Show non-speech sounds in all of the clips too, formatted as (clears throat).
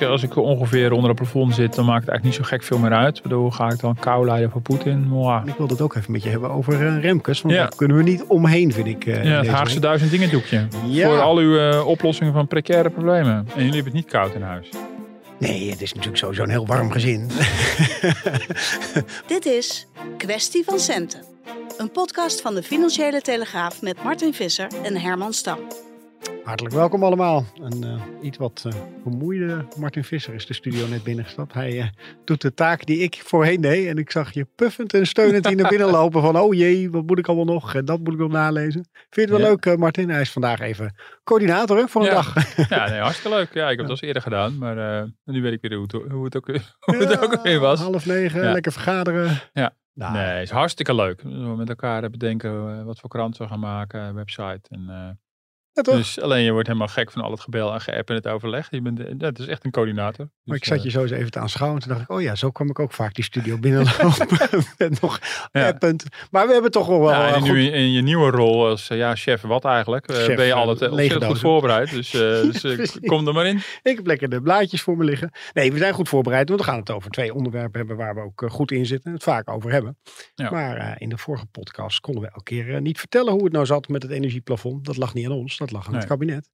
Als ik ongeveer onder het plafond zit, dan maakt het eigenlijk niet zo gek veel meer uit. Ik bedoel, ga ik dan kou leiden voor Poetin? Mwah. Ik wil het ook even met je hebben over uh, Remkes. Want Ja. daar kunnen we niet omheen, vind ik. eh, Ja, het Haagse week. duizend dingen doekje. Ja. Voor al uw eh, oplossingen van precaire problemen. En jullie hebben het niet koud in huis. Nee, het is natuurlijk sowieso een heel warm gezin. (laughs) Dit is Kwestie van Centen. Een podcast van de Financiële Telegraaf met Martin Visser en Herman Stam. Hartelijk welkom allemaal. Een eh, iets wat eh, vermoeide Martin Visser is de studio net binnengestapt. Hij eh, doet de taak die ik voorheen deed. En ik zag je puffend en steunend hier naar binnen (laughs) lopen. Van oh jee, wat moet ik allemaal nog? En dat moet ik nog nalezen. Vind je het wel Ja. leuk, Martin? Hij is vandaag even coördinator hè, voor een Ja. dag. (laughs) Ja, nee, hartstikke leuk. Ja, ik heb het al eens eerder gedaan. Maar nu weet ik weer hoe het, hoe het, ook, (laughs) hoe het Ja, ook weer was. Half negen, lekker vergaderen. Ja. Nou, Nee, het is hartstikke leuk. We met elkaar bedenken wat voor krant we gaan maken, website. En, ja, dus alleen je wordt helemaal gek van al het gebel en geapp en het overleg. Je bent, eh, dat is echt een coördinator. Maar Dus, ik zat eh, je zo eens even te aanschouwen. Toen dacht ik, oh ja, zo kwam ik ook vaak die studio binnenlopen. (laughs) (laughs) Met nog Ja. append. Maar we hebben toch wel wel Ja, en nu in, je nieuwe rol als eh, ja, chef wat eigenlijk, Chef, ben je altijd lege ontzettend goed voorbereid. Dus, (laughs) dus kom er maar in. Ik heb lekker de blaadjes voor me liggen. Nee, we zijn goed voorbereid. Want we gaan het over twee onderwerpen hebben waar we ook goed in zitten. En het vaak over hebben. Ja. Maar in de vorige podcast konden we elke keer niet vertellen hoe het nou zat met het energieplafond. Dat lag niet aan ons, dat lag aan het kabinet.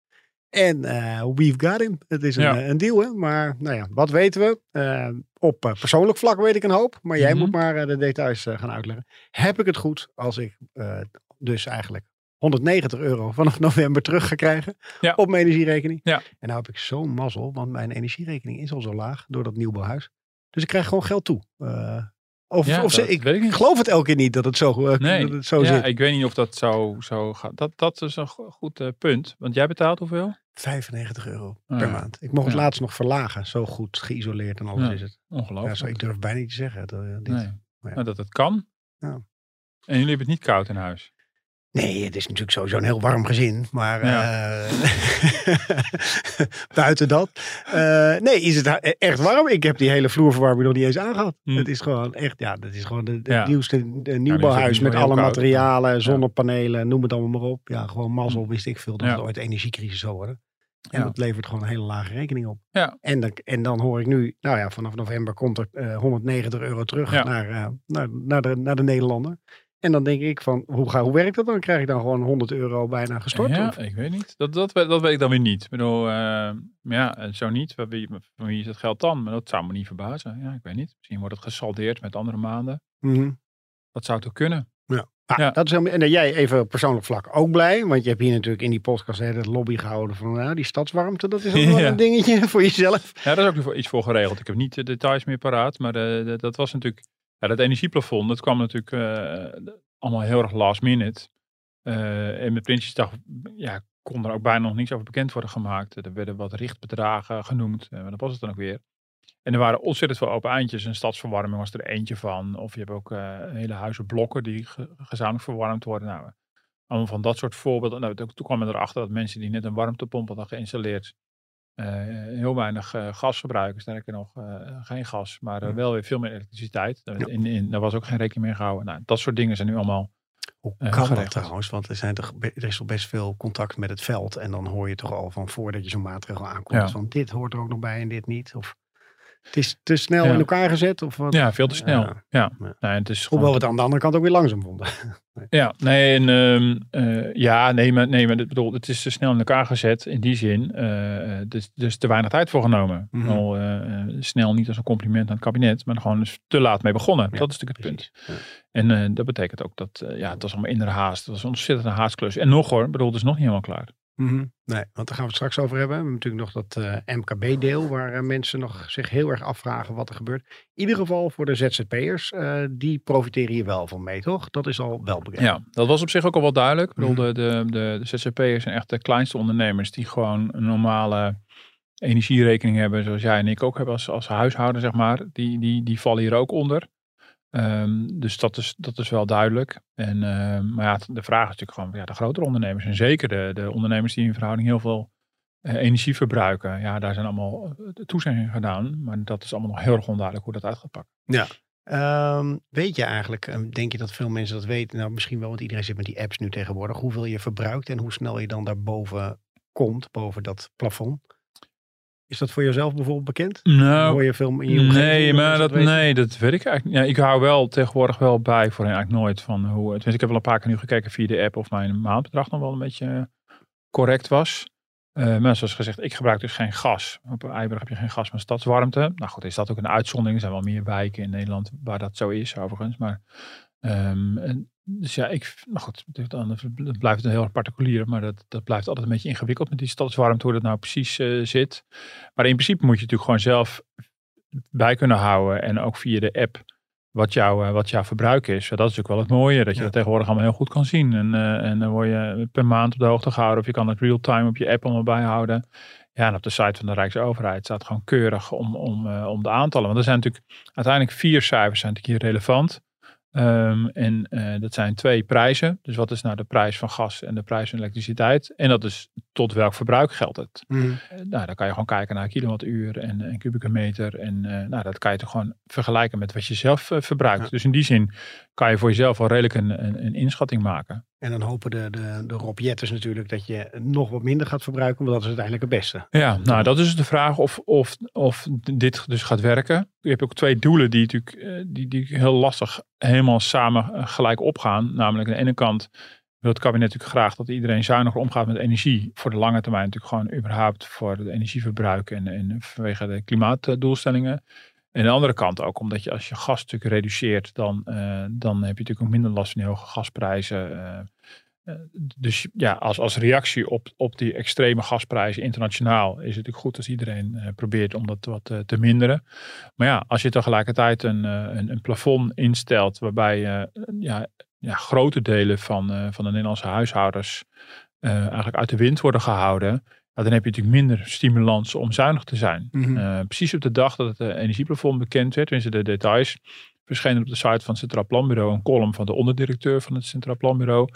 En eh, we've got him. Het is een, Ja. eh, een deal, hè. Maar nou ja, wat weten we? Eh, op persoonlijk vlak weet ik een hoop. Maar jij Mhm. moet maar de details gaan uitleggen. Heb ik het goed als ik dus eigenlijk 190 euro vanaf (laughs) november terug ga krijgen Ja. op mijn energierekening? Ja. En nou heb ik zo'n mazzel, want mijn energierekening is al zo laag door dat nieuwbouwhuis. Dus ik krijg gewoon geld toe. Of Ja, of ze, ik geloof het elke keer niet dat het zo, eh, Nee, dat het zo ja, zit. ik weet niet of dat zo, zo gaat. Dat, dat is een go- goed eh, punt. Want jij betaalt hoeveel? 95 euro Ah, per ja. maand. Ik mocht het Ja. laatst nog verlagen. Zo goed geïsoleerd en alles Ja. is het. Ja, Ongelooflijk. zo, ik durf bijna niet te zeggen. Dat, eh, dit. nee. Maar ja. Nou, dat het kan. Ja. En jullie hebben het niet koud in huis. Nee, het is natuurlijk sowieso een heel warm gezin. Maar Ja. eh, (laughs) buiten dat. eh, nee, is het ha- echt warm. Ik heb die hele vloerverwarming nog niet eens aangehad. Hm. Het is gewoon echt, ja, dat is gewoon de, het Ja. nieuwste de nieuwbouwhuis met alle koud. materialen, zonnepanelen, noem het allemaal maar op. Ja, gewoon mazzel wist ik veel dat het ooit energiecrisis zou worden. En dat levert gewoon een hele lage rekening op. Ja. En, dan, en dan hoor ik nu, nou ja, vanaf november komt er eh, 190 euro terug naar, eh, naar, naar, de, naar de Nederlander. En dan denk ik van, hoe, ga, hoe werkt dat dan? Krijg ik dan gewoon 100 euro bijna gestort? Ja, Of- ik weet niet. Dat, dat, weet- dat weet ik dan weer niet. Ik bedoel, eh, maar ja, eh, zo niet. Van wie, van wie is het geld dan? Maar dat zou me niet verbazen. Ja, ik weet niet. Misschien wordt het gesaldeerd met andere maanden. Mhm. Dat zou toch kunnen? Ah, Ja. dat is helemaal, en jij even op persoonlijk vlak ook blij. Want je hebt hier natuurlijk in die podcast hele lobby gehouden van nou, die stadswarmte. Dat is ook wel (laughs) Ja. een dingetje (laughs) voor jezelf. Ja, daar is ook iets voor geregeld. Ik heb niet de details meer paraat, maar eh, dat was natuurlijk... Ja, dat energieplafond, dat kwam natuurlijk eh, allemaal heel erg last minute. Eh, en met Prinsjesdag ja, kon er ook bijna nog niks over bekend worden gemaakt. Er werden wat richtbedragen genoemd, eh, maar dat was het dan ook weer. En er waren ontzettend veel open eindjes. Een stadsverwarming was er eentje van. Of je hebt ook hele huizen blokken die ge- gezamenlijk verwarmd worden. Nou, allemaal van dat soort voorbeelden. Nou, toen kwam men erachter dat mensen die net een warmtepomp hadden geïnstalleerd, heel weinig eh, gas verbruiken. Sterker nog, eh, geen gas, maar eh, wel weer veel meer elektriciteit. Eh, Ja. In, in, daar was ook geen rekening mee gehouden. Nou, dat soort dingen zijn nu allemaal. Hoe Eh, kan dat trouwens? Want er, zijn toch, er is toch best veel contact met het veld. En dan hoor je toch al van voordat je zo'n maatregel aankomt. Ja. Van dit hoort er ook nog bij en dit niet. Of het is te snel Ja. in elkaar gezet. Of wat? Ja, veel te snel. Ja. Ja, Ja. Nee, het is Hoewel we het aan de andere kant ook weer langzaam vonden. (laughs) ja, nee, en, ehm, eh, ja, nee, maar, nee, maar bedoel, het is te snel in elkaar gezet in die zin. eh, dus, dus te weinig tijd voor genomen. Mhm. Al, eh, snel niet als een compliment aan het kabinet, maar gewoon dus te laat mee begonnen. Dat is natuurlijk het punt. En dat betekent ook dat, ja, het was allemaal in de haast. Het was een ontzettende haastklus. En nog hoor, bedoel, het is nog niet helemaal klaar. Mhm. Nee, want daar gaan we het straks over hebben. We hebben natuurlijk nog dat eh, MKB-deel waar eh, mensen nog zich heel erg afvragen wat er gebeurt. In ieder geval voor de ZZP'ers, eh die profiteren hier wel van mee, toch? Dat is al wel bekend. Ja, dat was op zich ook al wel duidelijk. Ik bedoel, Mhm. de, de, de, de ZZP'ers zijn echt de kleinste ondernemers die gewoon een normale energierekening hebben, zoals jij en ik ook hebben als, als huishouden, zeg maar, die, die, die vallen hier ook onder. Ehm, dus dat is, dat is wel duidelijk. En, ehm, maar ja, de vraag is natuurlijk gewoon ja, de grotere ondernemers. En zeker de, de ondernemers die in verhouding heel veel eh, energie verbruiken. Ja, daar zijn allemaal uh, toezeggingen gedaan. Maar dat is allemaal nog heel erg onduidelijk hoe dat uit gaat pakken. Ja. Ehm, weet je eigenlijk, denk je dat veel mensen dat weten? Nou, misschien wel, want iedereen zit met die apps nu tegenwoordig. Hoeveel je verbruikt en hoe snel je dan daarboven komt, boven dat plafond? Is dat voor jezelf bijvoorbeeld bekend? Nou, Hoor je veel in je omgeving? nee, maar dat, nee, dat weet ik eigenlijk niet. Ja, ik hou wel tegenwoordig wel bij voor eigenlijk nooit van hoe. Tenminste, ik heb wel een paar keer nu gekeken via de app of mijn maandbedrag nog wel een beetje eh, correct was. Uh, maar zoals gezegd, ik gebruik dus geen gas. Op Eiburg heb je geen gas, maar stadswarmte. Nou goed, is dat ook een uitzondering. Er zijn wel meer wijken in Nederland waar dat zo is, overigens. Maar um, en, dus ja, ik, nou goed, dan blijft het heel erg particulier, maar dat, dat blijft altijd een beetje ingewikkeld met die stadswarmte, hoe dat nou precies uh, zit. Maar in principe moet je natuurlijk gewoon zelf bij kunnen houden en ook via de app wat, jou, uh, wat jouw verbruik is. Ja, dat is natuurlijk wel het mooie, dat je ja. dat tegenwoordig allemaal heel goed kan zien. En, uh, en dan word je per maand op de hoogte gehouden of je kan het real-time op je app allemaal bijhouden. Ja, en op de site van de Rijksoverheid staat gewoon keurig om, om, om de aantallen. Want er zijn natuurlijk uiteindelijk vier cijfers zijn natuurlijk hier relevant. Um, en uh, dat zijn twee prijzen. Dus wat is nou de prijs van gas en de prijs van elektriciteit? En dat is tot welk verbruik geldt het? Mm. Uh, nou, dan kan je gewoon kijken naar kilowattuur en, en kubieke meter. En uh, nou, dat kan je toch gewoon vergelijken met wat je zelf verbruikt. Ja. Dus in die zin kan je voor jezelf wel redelijk een, een, een inschatting maken. En dan hopen de, de, de Rob natuurlijk dat je nog wat minder gaat verbruiken, want dat is uiteindelijk het beste. Ja, nou dat is de vraag of, of, of dit dus gaat werken. Je hebt ook twee doelen die natuurlijk die, die heel lastig helemaal samen gelijk opgaan. Namelijk aan de ene kant wil het kabinet natuurlijk graag dat iedereen zuiniger omgaat met energie. Voor de lange termijn natuurlijk gewoon überhaupt voor het energieverbruik en, en vanwege de klimaatdoelstellingen. En aan de andere kant ook, omdat je als je gas natuurlijk reduceert, dan, uh, dan heb je natuurlijk ook minder last van die hoge gasprijzen. Uh, uh, dus ja, als, als reactie op, op die extreme gasprijzen internationaal is het natuurlijk goed als iedereen probeert om dat wat te minderen. Maar ja, als je tegelijkertijd een, een, een plafond instelt waarbij ja, ja, grote delen van, van de Nederlandse huishoudens eigenlijk uit de wind worden gehouden. Nou, dan heb je natuurlijk minder stimulans om zuinig te zijn. Mm -hmm. uh, precies op de dag dat het uh, energieplafond bekend werd, tenminste de details, verscheen op de site van het Centraal Planbureau een column van de onderdirecteur van het Centraal Planbureau,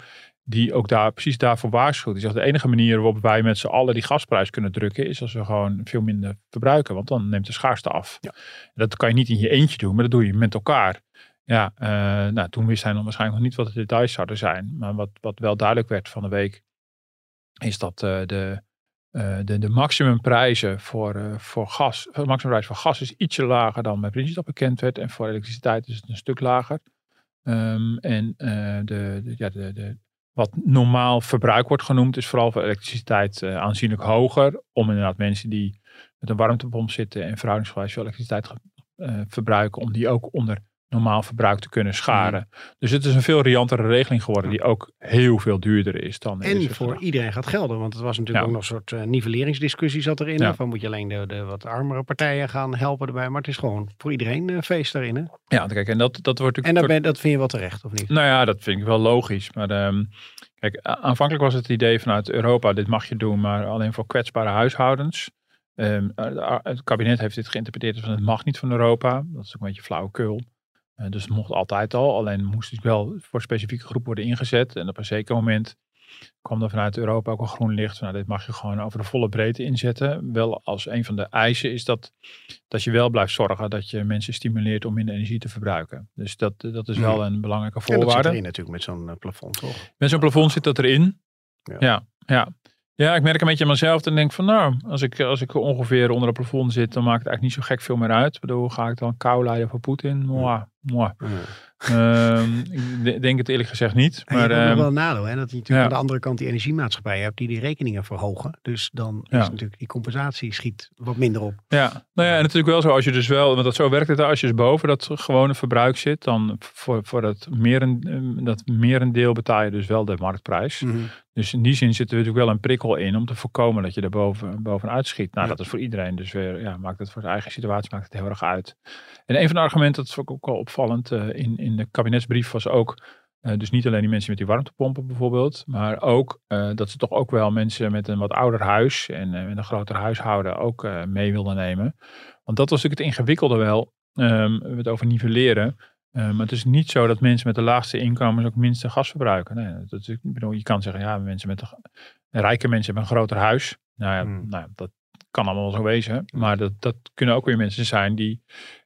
die ook daar precies daarvoor waarschuwt. Die zegt de enige manier waarop wij met z'n allen die gasprijs kunnen drukken, is als we gewoon veel minder verbruiken, want dan neemt de schaarste af. Ja. Dat kan je niet in je eentje doen, maar dat doe je met elkaar. Ja, uh, nou, toen wist hij nog waarschijnlijk nog niet wat de details zouden zijn. Maar wat, wat wel duidelijk werd van de week, is dat de uh, de, de maximumprijzen voor, uh, voor gas, de maximumprijs voor gas is ietsje lager dan bij Prinsje dat bekend werd. En voor elektriciteit is het een stuk lager. Um, en de, de, ja, de, de, wat normaal verbruik wordt genoemd, is vooral voor elektriciteit aanzienlijk hoger. Om inderdaad mensen die met een warmtepomp zitten en verhoudingsgewijs veel elektriciteit verbruiken, om die ook onder normaal verbruik te kunnen scharen. Mm. Dus het is een veel riantere regeling geworden die ook heel veel duurder is dan. En voor iedereen gaat gelden, want het was natuurlijk ja. ook nog een soort uh, nivelleringsdiscussie zat erin. Ja. Van moet je alleen de, de, wat armere partijen gaan helpen erbij, maar het is gewoon voor iedereen uh, feest daarin. Hè? Ja, kijk, en dat, dat wordt En dat, ben, dat vind je wel terecht, of niet? Nou ja, dat vind ik wel logisch. Maar um, kijk, aanvankelijk was het idee vanuit Europa, dit mag je doen, maar alleen voor kwetsbare huishoudens. Um, het kabinet heeft dit geïnterpreteerd als het mag niet van Europa. Dat is ook een beetje flauwekul. Uh, dus het mocht altijd al, alleen moest het wel voor specifieke groep worden ingezet. En op een zeker moment kwam er vanuit Europa ook een groen licht. Nou, dit mag je gewoon over de volle breedte inzetten. Wel als een van de eisen is dat, dat je wel blijft zorgen dat je mensen stimuleert om minder energie te verbruiken. Dus dat, dat is wel een belangrijke voorwaarde. En dat zit erin natuurlijk met zo'n uh, plafond, toch? Met zo'n plafond zit dat erin. Ja. ja, ja. Ja, ik merk een beetje aan mezelf en denk van nou, als ik, als ik ongeveer onder het plafond zit, dan maakt het eigenlijk niet zo gek veel meer uit. Ik bedoel, ga ik dan kou leiden voor Poetin? Mwah, mwah. Ja. Um, ik denk het eerlijk gezegd niet. En maar je um, hebt wel een nadeel, hè? dat je natuurlijk ja. aan de andere kant die energiemaatschappijen hebt die die rekeningen verhogen. Dus dan ja. is natuurlijk die compensatie schiet wat minder op. Ja, nou ja, en natuurlijk wel zo als je dus wel, want dat zo werkt het als je dus boven dat gewone verbruik zit, dan voor, voor dat, meren, dat merendeel betaal je dus wel de marktprijs. Mm -hmm. Dus in die zin zit er natuurlijk wel een prikkel in om te voorkomen dat je er boven, bovenuit schiet. Nou, ja. dat is voor iedereen dus weer, ja, maakt het voor zijn eigen situatie maakt het heel erg uit. En een van de argumenten, dat is ook wel opvallend, uh, in, in de kabinetsbrief was ook Eh, dus niet alleen die mensen met die warmtepompen bijvoorbeeld, maar ook eh, dat ze toch ook wel mensen met een wat ouder huis en eh, met een groter huishouden ook eh, mee wilden nemen. Want dat was natuurlijk het ingewikkelde wel. We hebben het over nivelleren. Eh, maar het is niet zo dat mensen met de laagste inkomens ook minste gas verbruiken. Nee, dat is, ik bedoel, je kan zeggen, ja, mensen met een, rijke mensen hebben een groter huis. Nou ja, Hmm. nou, ja, dat kan allemaal zo wezen. Maar dat, dat kunnen ook weer mensen zijn die,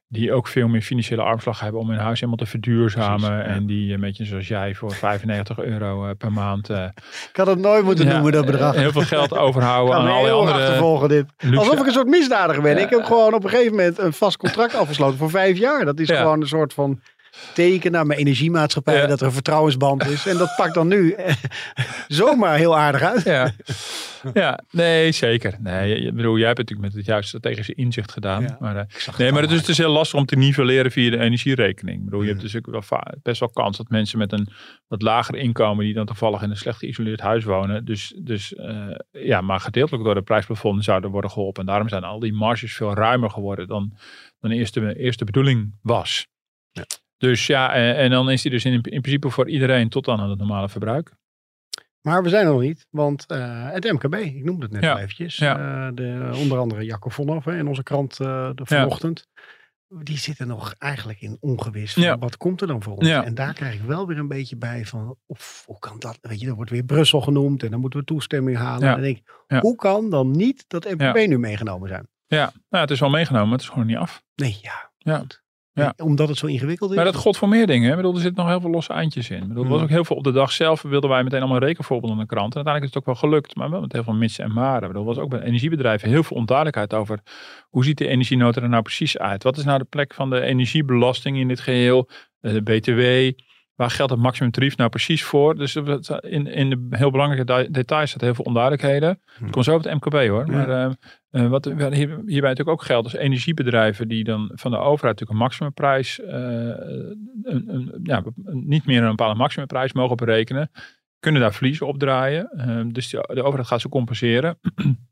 die ook veel meer financiële armslag hebben om hun huis helemaal te verduurzamen. Precies, ja. En die een beetje zoals jij voor 95 euro eh, per maand eh, Ik had het nooit moeten ja, noemen, dat bedrag. heel veel geld overhouden aan die andere achtervolgen dit. luxe- Alsof ik een soort misdadiger ben. Ja. Ik heb gewoon op een gegeven moment een vast contract afgesloten voor vijf jaar. Dat is gewoon een soort van teken naar mijn energiemaatschappij Ja. dat er een vertrouwensband is. En dat pakt dan nu eh, (laughs) zomaar heel aardig uit. Ja. ja, nee, zeker. Nee, je bedoel, jij hebt natuurlijk met het juiste strategische inzicht gedaan. Ja. Maar, eh, Ik nee, maar het is, is heel lastig om te nivelleren via de energierekening. Ik bedoel, je hebt dus ook wel best wel kans dat mensen met een wat lager inkomen, die dan toevallig in een slecht geïsoleerd huis wonen, dus, dus eh, ja, maar gedeeltelijk door de prijsplafonden zouden worden geholpen. En daarom zijn al die marges veel ruimer geworden dan, dan eerst de eerste bedoeling was. Ja. Dus ja, en, en dan is die dus in, in principe voor iedereen tot aan het normale verbruik. Maar we zijn er nog niet, want eh, het MKB, ik noemde het net Ja. eventjes. Ja. eh, de, onder andere Jacco Vonhoff in onze krant eh, de vanochtend. Die zitten nog eigenlijk in ongewis van wat komt er dan voor ons. En daar krijg ik wel weer een beetje bij van, of, hoe kan dat? Weet je, er wordt weer Brussel genoemd en dan moeten we toestemming halen. En dan denk ik, hoe kan dan niet dat MKB nu meegenomen zijn? Ja, nou, het is wel meegenomen, maar het is gewoon niet af. Nee, ja. Ja. goed. Ja. Omdat het zo ingewikkeld is. Maar dat god voor meer dingen. hè. Ik bedoel, er zitten nog heel veel losse eindjes in. Ik bedoel, er was Hmm. ook heel veel op de dag zelf. Wilden wij meteen allemaal rekenvoorbeelden aan de krant. En uiteindelijk is het ook wel gelukt. Maar wel met heel veel mits en maren. Ik bedoel, er was ook bij energiebedrijven heel veel onduidelijkheid over. Hoe ziet de energienota er nou precies uit? Wat is nou de plek van de energiebelasting in dit geheel? Eh, De BTW. Waar geldt het maximumtarief nou precies voor? Dus in, in de heel belangrijke de- details zitten heel veel onduidelijkheden. Het komt zo op het MKB hoor. Ja. Maar eh, eh, wat hier, hierbij natuurlijk ook geldt, is energiebedrijven die dan van de overheid natuurlijk een maximumprijs, eh, een, een, ja, niet meer een bepaalde maximumprijs mogen berekenen, kunnen daar verliezen opdraaien. Eh, dus de, de overheid gaat ze compenseren. (clears throat)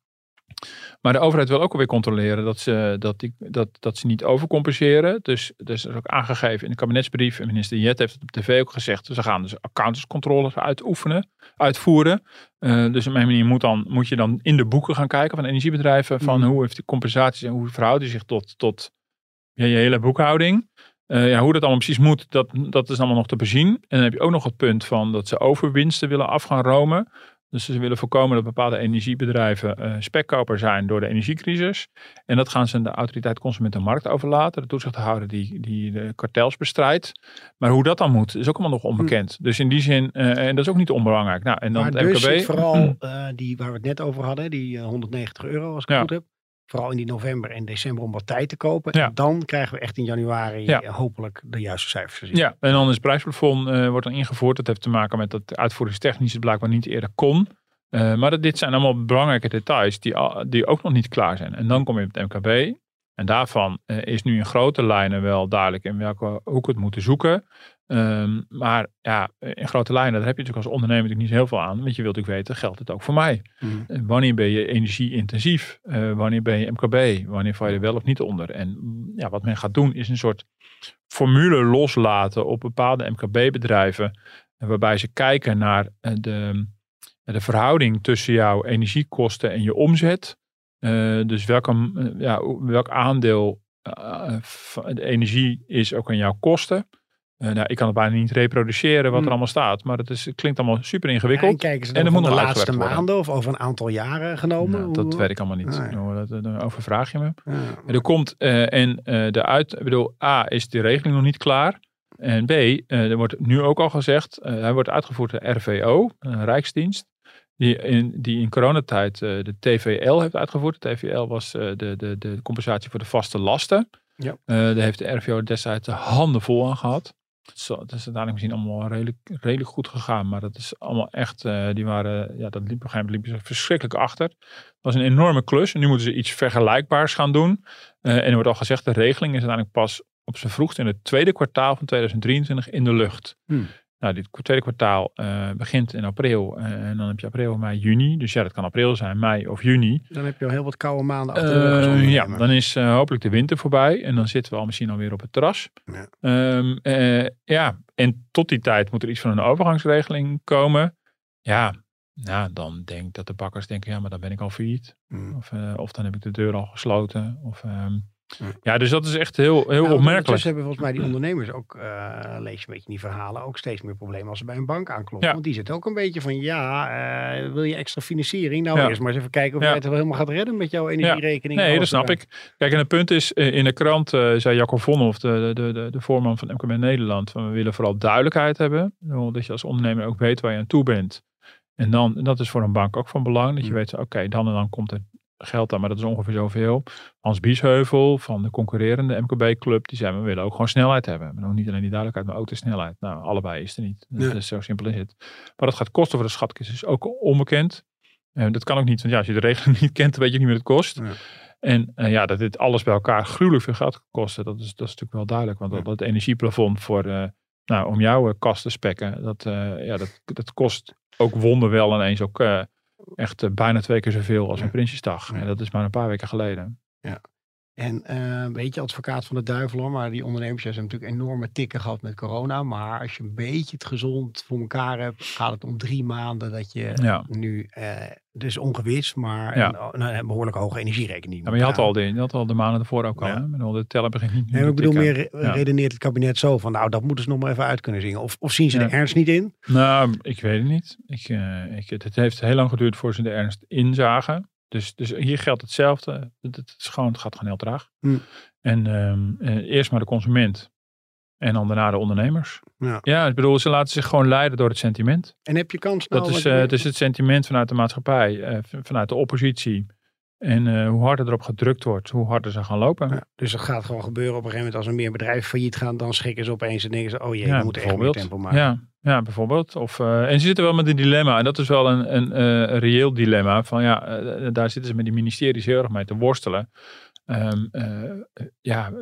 Maar de overheid wil ook alweer controleren dat ze, dat die, dat, dat ze niet overcompenseren. Dus, dus er is ook aangegeven in de kabinetsbrief, en minister Jet heeft het op tv ook gezegd, ze gaan dus accountantscontroles uitoefenen, uitvoeren. Eh, dus op een manier moet, dan, moet je dan in de boeken gaan kijken van energiebedrijven, van Mhm. hoe heeft die compensaties en hoe verhoudt die zich tot, tot ja, je hele boekhouding. Eh, ja, hoe dat allemaal precies moet, dat, dat is allemaal nog te bezien. En dan heb je ook nog het punt van dat ze overwinsten willen af gaan romen. Dus ze willen voorkomen dat bepaalde energiebedrijven eh spekkoper zijn door de energiecrisis. En dat gaan ze aan de autoriteit Consument en Markt overlaten. De toezichthouder die, die de kartels bestrijdt. Maar hoe dat dan moet, is ook allemaal nog onbekend. Dus in die zin, eh, en dat is ook niet onbelangrijk. Nou, en dan maar het dus MKB. vooral eh, die waar we het net over hadden, die eh, 190 euro als ik het goed heb. Vooral in die november en december om wat tijd te kopen. Ja. En dan krijgen we echt in januari Ja. eh, hopelijk de juiste cijfers te zien. Ja, en dan is het prijsplafond eh, wordt dan ingevoerd. Dat heeft te maken met dat uitvoeringstechnisch het blijkbaar niet eerder kon. Eh, maar dat, dit zijn allemaal belangrijke details die, al- die ook nog niet klaar zijn. En dan kom je op het MKB. En daarvan eh, is nu in grote lijnen wel duidelijk in welke hoek we het moeten zoeken. Ehm, maar ja, in grote lijnen, daar heb je natuurlijk als ondernemer natuurlijk niet heel veel aan. Want je wilt natuurlijk weten, geldt het ook voor mij? Mhm. Eh, Wanneer ben je energie-intensief? Eh, wanneer ben je MKB? Wanneer val je er wel of niet onder? En mm, ja, wat men gaat doen is een soort formule loslaten op bepaalde MKB-bedrijven. eh, Waarbij ze kijken naar eh, de, de verhouding tussen jouw energiekosten en je omzet. Eh, dus welke, eh, ja, welk aandeel eh, van de energie is ook aan jouw kosten. Nou, ik kan het bijna niet reproduceren wat Hmm. er allemaal staat. Maar het, is, het klinkt allemaal super ingewikkeld. En kijken ze En dan van de laatste worden. maanden of over een aantal jaren genomen? Nou, dat weet ik allemaal niet. Nee. Nou, dat, dan overvraag je me. Ja. Er komt eh, en de uit, ik bedoel, A is de regeling nog niet klaar. En B, er wordt nu ook al gezegd, hij wordt uitgevoerd door RVO, een Rijksdienst. Die in, die in coronatijd eh, de TVL heeft uitgevoerd. De TVL was eh, de, de, de compensatie voor de vaste lasten. Ja. Eh, daar heeft de RVO destijds de handen vol aan gehad. Zo, het is uiteindelijk misschien allemaal redelijk, redelijk goed gegaan. Maar dat is allemaal echt, die waren, ja, dat liep op een gegeven moment liepen ze verschrikkelijk achter. Het was een enorme klus. En nu moeten ze iets vergelijkbaars gaan doen. En er wordt al gezegd, de regeling is uiteindelijk pas op zijn vroegst in het tweede kwartaal van 2023 in de lucht. Hmm. Nou, dit tweede kwartaal uh, begint in april en dan heb je april, mei, juni. Dus ja, dat kan april zijn, mei of juni. Dan heb je al heel wat koude maanden achter de rug. Uh, ja, dan is hopelijk de winter voorbij en dan zitten we al misschien alweer op het terras. Ja. Um, ja, en tot die tijd moet er iets van een overgangsregeling komen. Ja, nou, dan denk ik dat de bakkers denken, ja, maar dan ben ik al failliet. Mm. Of, of dan heb ik de deur al gesloten. Of, um, ja, dus dat is echt heel, heel nou, opmerkelijk. Dus hebben volgens mij die ondernemers ook, uh, lees je een beetje die verhalen, ook steeds meer problemen als ze bij een bank aankloppen. Want die zit ook een beetje van, ja, uh, wil je extra financiering? Nou, eerst maar eens even kijken of jij het wel helemaal gaat redden met jouw energierekening. Nee, dat snap ik. Kijk, en het punt is, in de krant zei Jacob Vonhoff, de, de, de, de voorman van MKB Nederland, van we willen vooral duidelijkheid hebben. Dat je als ondernemer ook weet waar je aan toe bent. En dan, dat is voor een bank ook van belang, dat je mm. weet, oké, dan en dan komt er geld aan, maar dat is ongeveer zoveel. Hans Biesheuvel van de concurrerende MKB-club, die zei, we willen ook gewoon snelheid hebben. Maar nog niet alleen die duidelijkheid, maar ook de snelheid. Nou, allebei is er niet. Dat is zo simpel is het. Maar dat gaat kosten voor de schatkist is ook onbekend. Uh, dat kan ook niet, want ja, als je de regeling (laughs) niet kent, dan weet je niet meer het kost. En uh, ja, dat dit alles bij elkaar gruwelijk veel geld kosten, dat is, dat is natuurlijk wel duidelijk. Want dat, dat energieplafond voor, uh, nou, om jouw kast te spekken, dat, ja, dat, dat kost ook wonderwel ineens ook echt uh, bijna twee keer zoveel als een Prinsjesdag. En dat is maar een paar weken geleden. Ja. En uh, weet je, advocaat van de duivel, maar die ondernemers hebben natuurlijk enorme tikken gehad met corona. Maar als je een beetje het gezond voor elkaar hebt, gaat het om drie maanden dat je ja. nu, uh, dus ongewis, maar ja. een, een, behoorlijk hoge energierekening. Ja, maar je had, al de, je had al de maanden ervoor ook al, hè? de teller begint niet nee, Ik bedoel meer, redeneert het kabinet zo van, nou dat moeten ze nog maar even uit kunnen zingen. Of, of zien ze de ernst niet in? Nou, ik weet het niet. Ik, uh, ik, het heeft heel lang geduurd voor ze de ernst inzagen. Dus, dus hier geldt hetzelfde. Het, is gewoon, het gaat gewoon heel traag. Hm. En um, eerst maar de consument. En dan daarna de ondernemers. Ja. ja, ik bedoel, ze laten zich gewoon leiden door het sentiment. En heb je kans nou? Dat is, uh, het is het sentiment vanuit de maatschappij, uh, vanuit de oppositie. En uh, hoe harder erop gedrukt wordt, hoe harder ze gaan lopen. Ja, dus dat gaat gewoon gebeuren op een gegeven moment als er meer bedrijven failliet gaan, dan schrikken ze opeens en denken ze, oh jee, ja, we moeten echt meer tempo maken. Ja, ja bijvoorbeeld. Of, uh, en ze zitten wel met een dilemma, en dat is wel een, een, uh, een reëel dilemma, van ja, daar zitten ze met die ministeries heel erg mee te worstelen. Um, ja,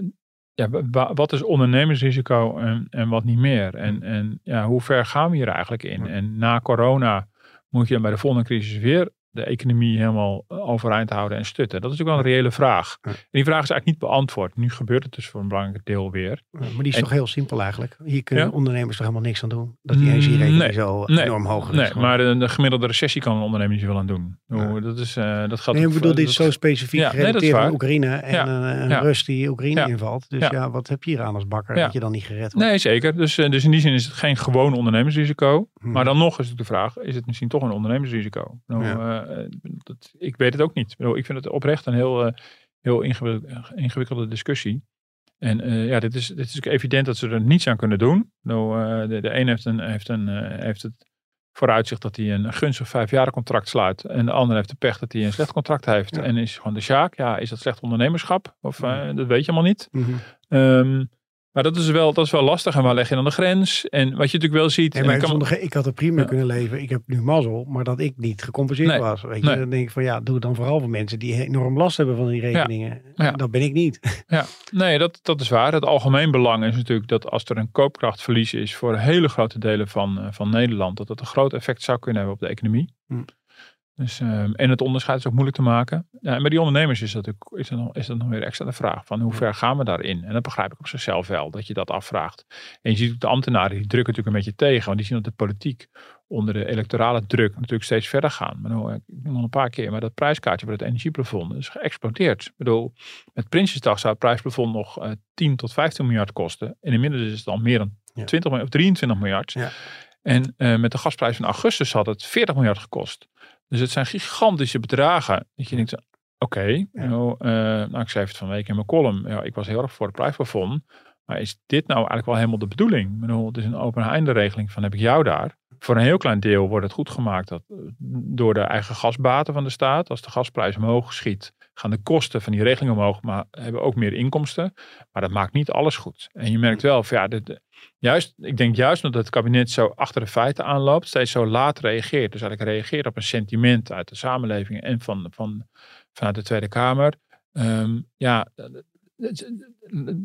ja, wat is ondernemersrisico en, en wat niet meer? En, en ja, hoe ver gaan we hier eigenlijk in? En na corona moet je dan bij de volgende crisis weer de economie helemaal eh, overeind houden en stutten? Dat is natuurlijk wel een reële vraag. En die vraag is eigenlijk niet beantwoord. Nu gebeurt het dus voor een belangrijk deel weer. Maar die is toch heel simpel eigenlijk? Hier kunnen ondernemers toch helemaal niks aan doen? Dat die energierekening nee, zo enorm hoog is. Nee, maar de, gemiddelde recessie kan een ondernemer niet zoveel aan doen. Ja. Dat, is, uh, dat gaat nee, ik bedoel, dit is zo specifiek ja, gerelateerd aan Oekraïne en een uh, Rust die Oekraïne invalt. Dus ja. wat heb je hier aan als bakker dat je dan niet gered wordt? Nee, zeker. Dus, dus in die zin is het geen gewoon ondernemersrisico. Hmm. Maar dan nog is het de vraag, is het misschien toch een ondernemersrisico? Nou, dat, ik weet het ook niet. Ik vind het oprecht een heel, uh, heel ingewikkelde discussie. En uh, ja, dit is, dit is evident dat ze er niets aan kunnen doen. Nou, uh, de, de een heeft, een, heeft, een, heeft het vooruitzicht dat hij een gunstig vijfjaren contract sluit. En de ander heeft de pech dat hij een slecht contract heeft. En is gewoon de zaak. Ja, is dat slecht ondernemerschap? Of dat weet je allemaal niet. Mm -hmm. Maar dat is, wel, dat is wel lastig. En waar leg je dan de grens? En wat je natuurlijk wel ziet. Nee, maar kan... ik had er prima kunnen leven. Ik heb nu mazzel, maar dat ik niet gecompenseerd was. Weet je? Dan denk ik van ja, doe het dan vooral voor mensen die enorm last hebben van die rekeningen. Ja. Dat ben ik niet. (laughs) Ja, nee, dat, dat is waar. Het algemeen belang is natuurlijk dat als er een koopkrachtverlies is voor hele grote delen van, eh, van Nederland, dat dat een groot effect zou kunnen hebben op de economie. Hm. Dus, um, en het onderscheid is ook moeilijk te maken. Ja, en bij die ondernemers is dat, ook, is, dat nog, is dat nog weer extra de vraag van hoe ver gaan we daarin? En dat begrijp ik op zichzelf wel, dat je dat afvraagt. En je ziet ook de ambtenaren, die drukken natuurlijk een beetje tegen. Want die zien dat de politiek onder de electorale druk natuurlijk steeds verder gaan. Maar nou, ik nog een paar keer, maar dat prijskaartje voor het energieplafond is geëxplodeerd. Ik bedoel, met Prinsjesdag zou het prijsplafond nog uh, eh, 10 tot 15 miljard kosten. En inmiddels is het al meer dan 20 of 23 miljard. Ja. En uh, met de gasprijs van augustus had het 40 miljard gekost. Dus het zijn gigantische bedragen. Dat je denkt, oké, okay, nou, uh, nou, ik schreef het van week in mijn column. Ja, ik was heel erg voor het prijsplafond. Maar is dit nou eigenlijk wel helemaal de bedoeling? Ik bedoel, het is een open einde regeling van heb ik jou daar. Voor een heel klein deel wordt het goed gemaakt dat, eh, door de eigen gasbaten van de staat. Als de gasprijs omhoog schiet, gaan de kosten van die regeling omhoog, maar hebben ook meer inkomsten. Maar dat maakt niet alles goed. En je merkt wel, van, ja, de, juist, ik denk juist omdat het kabinet zo achter de feiten aanloopt, steeds zo laat reageert. Dus eigenlijk reageert op een sentiment uit de samenleving en van, van, vanuit de Tweede Kamer. Um, ja,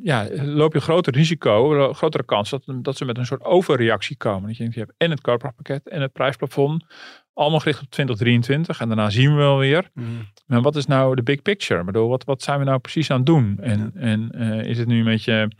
ja, loop je een groter risico, een grotere kans dat, dat ze met een soort overreactie komen. Dat je, denkt, je hebt en het koopkrachtpakket en het prijsplafond, allemaal gericht op 2023 en daarna zien we wel weer. Maar wat is nou de big picture? Ik bedoel, wat, wat zijn we nou precies aan het doen? En, en uh, is het nu een beetje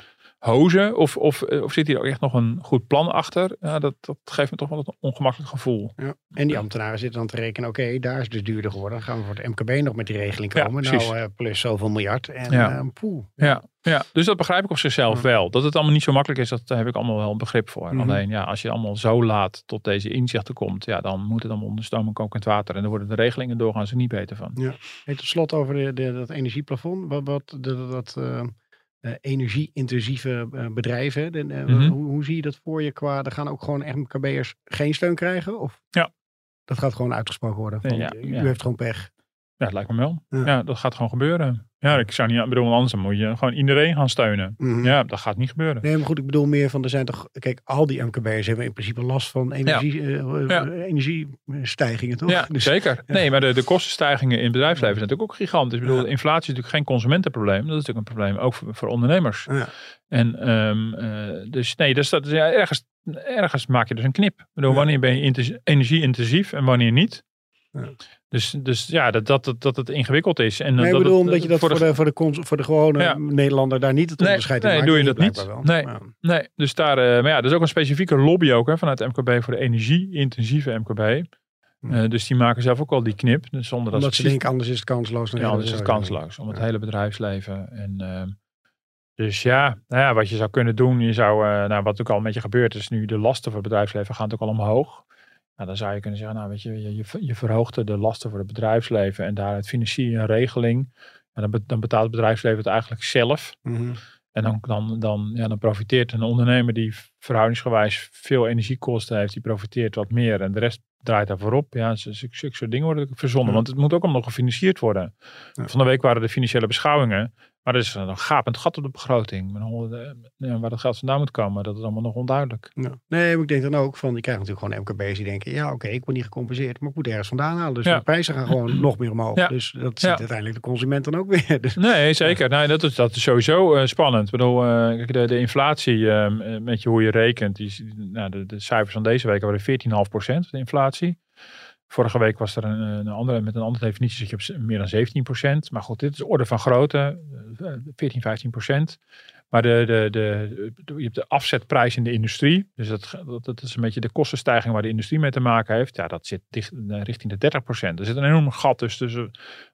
hozen? Of, of, eh, of zit hier ook echt nog een goed plan achter? Ja, dat, dat geeft me toch wel een ongemakkelijk gevoel. Ja. En die ambtenaren zitten dan te rekenen, oké, daar is dus duurder geworden. Dan gaan we voor het MKB nog met die regeling komen. Ja, nou, uh, plus zoveel miljard. En ja. Uh, poeh. Ja. ja, dus dat begrijp ik op zichzelf wel. Dat het allemaal niet zo makkelijk is, dat heb ik allemaal wel een begrip voor. Mhm. Alleen, ja, als je allemaal zo laat tot deze inzichten komt, ja, dan moet het allemaal onder stoom en kokend water. En dan worden de regelingen doorgaans er niet beter van. Ja. Hey, tot slot over de, de, dat energieplafond. Wat, wat de, dat... Uh, energie-intensieve uh, bedrijven. De, uh, Mhm. hoe, hoe zie je dat voor je qua, er gaan ook gewoon MKB'ers geen steun krijgen? Of Ja. dat gaat gewoon uitgesproken worden? Van, Ja, U heeft gewoon pech. Ja, het lijkt me wel. Ja. Ja, dat gaat gewoon gebeuren. Ja, ik zou niet bedoel, anders dan moet je gewoon iedereen gaan steunen. Mhm. Ja, dat gaat niet gebeuren. Nee, maar goed, ik bedoel meer van, er zijn toch, kijk, al die MKB'ers hebben in principe last van energie, eh, eh, Ja. energiestijgingen, toch? Ja, (laughs) Dus- zeker. Nee, maar de, de kostenstijgingen in het bedrijfsleven zijn natuurlijk ook gigantisch. Ik bedoel, inflatie is natuurlijk geen consumentenprobleem. Dat is natuurlijk een probleem ook voor, voor ondernemers. Ja. En dus, uh, dus nee, dus dat is, ja, ergens, ergens maak je dus een knip. Ik bedoel, wanneer ben je energie-intensief en wanneer niet? Ja. Dus, dus ja, dat, dat, dat, dat het ingewikkeld is. En Nee, ik dat bedoel, het, omdat je dat voor de, voor de, cons- voor de gewone Ja. Nederlander daar niet het Nee, onderscheid in nee, maakt. doe je dat niet. blijkbaar Nee. Nee, dus daar, uh, maar ja, er is ook een specifieke lobby ook hè, vanuit MKB voor de energie-intensieve MKB. Uh, dus die maken zelf ook al die knip. Dus zonder dat Omdat ze denken, anders is het kansloos. Ja, anders is het kansloos. Om het Ja. hele bedrijfsleven. En, uh, dus ja, nou ja, wat je zou kunnen doen. Je zou, uh, nou, wat ook al met je gebeurt, is nu de lasten voor het bedrijfsleven gaan ook al omhoog. Nou, dan zou je kunnen zeggen, nou weet je, je, je, verhoogt de lasten voor het bedrijfsleven en daaruit financier je een regeling. En dan, dan betaalt het bedrijfsleven het eigenlijk zelf. Mm -hmm. En dan, dan, dan, ja, dan profiteert een ondernemer die verhoudingsgewijs veel energiekosten heeft, die profiteert wat meer. En de rest draait daar voorop. Ja, zulke soort dingen worden verzonnen. Ja. Want het moet ook allemaal gefinancierd worden. Ja. Van de week waren de financiële beschouwingen. Maar er is een gapend gat op de begroting. Ja, waar dat geld vandaan moet komen, dat is allemaal nog onduidelijk. Ja. Nee, maar ik denk dan ook van, je krijgt natuurlijk gewoon MKB's die denken, ja oké, okay, ik word niet gecompenseerd, maar ik moet ergens vandaan halen. Dus Ja. de prijzen gaan gewoon nog meer omhoog. Ja. Dus dat ziet uiteindelijk de consument dan ook weer. (laughs) Dus, Nee, zeker. Nee, dat, is, dat is sowieso uh, spannend. Ik bedoel, uh, kijk, de, de inflatie, uh, met je hoe je rekent, die, nou, de, de cijfers van deze week waren 14,5% de inflatie. Vorige week was er een, een, andere, met een andere definitie zit je op meer dan 17%. Maar goed, dit is orde van grootte, eh, 14, 15%. Maar de, de, de, de, je hebt de afzetprijs in de industrie. Dus dat, dat, dat, is een beetje de kostenstijging waar de industrie mee te maken heeft. Ja, dat zit dicht, eh, richting de 30%. Er zit een enorm gat dus tussen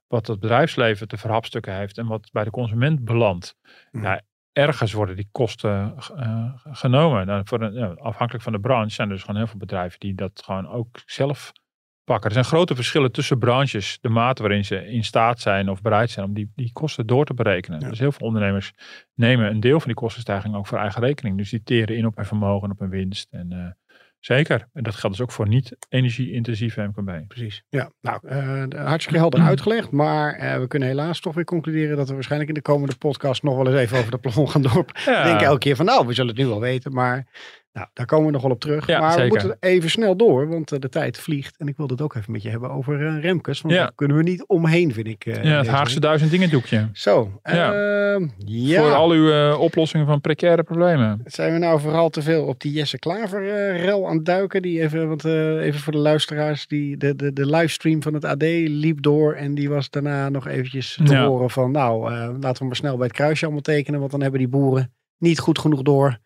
wat het bedrijfsleven te verhapstukken heeft en wat bij de consument belandt. Mhm. Ja, ergens worden die kosten uh, genomen. Nou, voor een, ja, afhankelijk van de branche zijn er dus gewoon heel veel bedrijven die dat gewoon ook zelf pakken. Er zijn grote verschillen tussen branches, de mate waarin ze in staat zijn of bereid zijn om die, die kosten door te berekenen. Ja. Dus heel veel ondernemers nemen een deel van die kostenstijging ook voor eigen rekening. Dus die teren in op hun vermogen, op hun winst. En uh, zeker, en dat geldt dus ook voor niet-energie-intensieve MKB. Precies. Ja, nou, uh, hartstikke helder (clears throat) uitgelegd. Maar uh, we kunnen helaas toch weer concluderen dat we waarschijnlijk in de komende podcast nog wel eens even over de plafond gaan door. Ja. Denken elke keer van nou, we zullen het nu wel weten. Maar nou, daar komen we nog wel op terug. Ja, maar zeker. we moeten even snel door, want uh, de tijd vliegt. En ik wil het ook even met je hebben over uh, Remkes. Want Ja. daar kunnen we niet omheen, vind ik. Uh, ja, het Haagse duizend dingen doekje. Zo, Ja. ja. Voor al uw oplossingen van precaire problemen. Zijn we nou vooral te veel op die Jesse Klaver-rel aan het duiken? Die even, want, even voor de luisteraars, die, de, de, de livestream van het AD liep door. En die was daarna nog eventjes te horen van, nou, laten we maar snel bij het kruisje allemaal tekenen. Want dan hebben die boeren niet goed genoeg door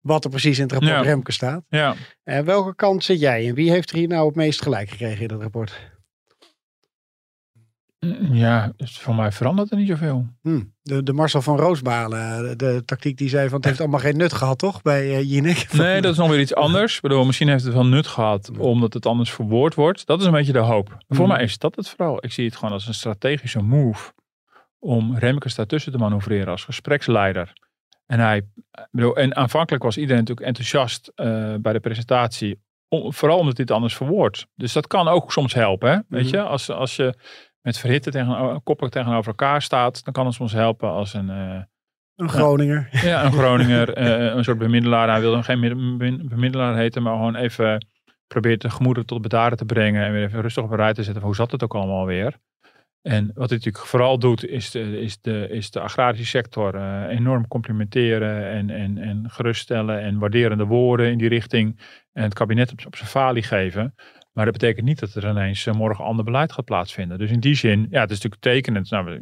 wat er precies in het rapport Ja. Remke staat. Ja. En welke kant zit jij in? Wie heeft er hier nou het meest gelijk gekregen in dat rapport? Ja, dus voor mij verandert er niet zoveel. Hm, de, de Marcel van Roosbalen, de, de tactiek die zei van het heeft allemaal geen nut gehad, toch? Bij uh, Jinek. Nee, dat is nog weer iets anders. Ik bedoel, misschien heeft het wel nut gehad omdat het anders verwoord wordt. Dat is een beetje de hoop. Voor Hmm. mij is dat het vooral. Ik zie het gewoon als een strategische move om Remkes daartussen te manoeuvreren als gespreksleider. En, hij, ik bedoel, en aanvankelijk was iedereen natuurlijk enthousiast uh, bij de presentatie. Om, vooral omdat dit anders verwoordt. Dus dat kan ook soms helpen. Hè? Weet Mhm. je, als, als je met verhitte tegen, koppelijk tegenover elkaar staat, dan kan het soms helpen als een. Uh, Een Groninger. ja, een Groninger, (laughs) een soort bemiddelaar. Hij wil dan geen bemiddelaar heten, maar gewoon even probeert de gemoederen tot bedaren te brengen en weer even rustig op een rij te zetten. Hoe zat het ook allemaal weer? En wat hij natuurlijk vooral doet, is de, is de, is de agrarische sector uh, enorm complimenteren en, en, en geruststellen en waarderende woorden in die richting. En het kabinet op, zijn falie geven. Maar dat betekent niet dat er ineens uh, morgen ander beleid gaat plaatsvinden. Dus in die zin, ja, het is natuurlijk tekenend. Nou,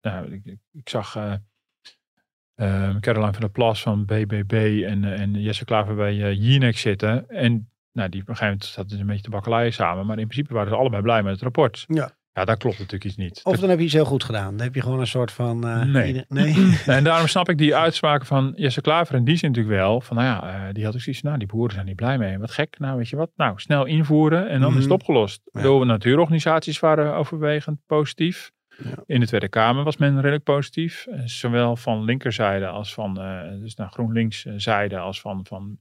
nou ik, zag uh, Caroline van der Plas van BBB en, en Jesse Klaver bij uh, Jinek zitten. En nou, die op een gegeven moment zat dus een beetje te bakkeleien samen. Maar in principe waren ze allebei blij met het rapport. Ja. Ja, daar klopt natuurlijk iets niet. Of dan heb je iets heel goed gedaan. Dan heb je gewoon een soort van... Uh, nee. (laughs) nee. en daarom snap ik die uitspraken van Jesse Klaver in die zin natuurlijk wel. Van nou ja, uh, die had ook zoiets nou die boeren zijn niet blij mee. Wat gek, nou weet je wat. Nou, snel invoeren en dan mm is het opgelost. Ja. De natuurorganisaties waren overwegend positief. Ja. In de Tweede Kamer was men redelijk positief. Uh, zowel van linkerzijde als van dus naar GroenLinks zijde als van, van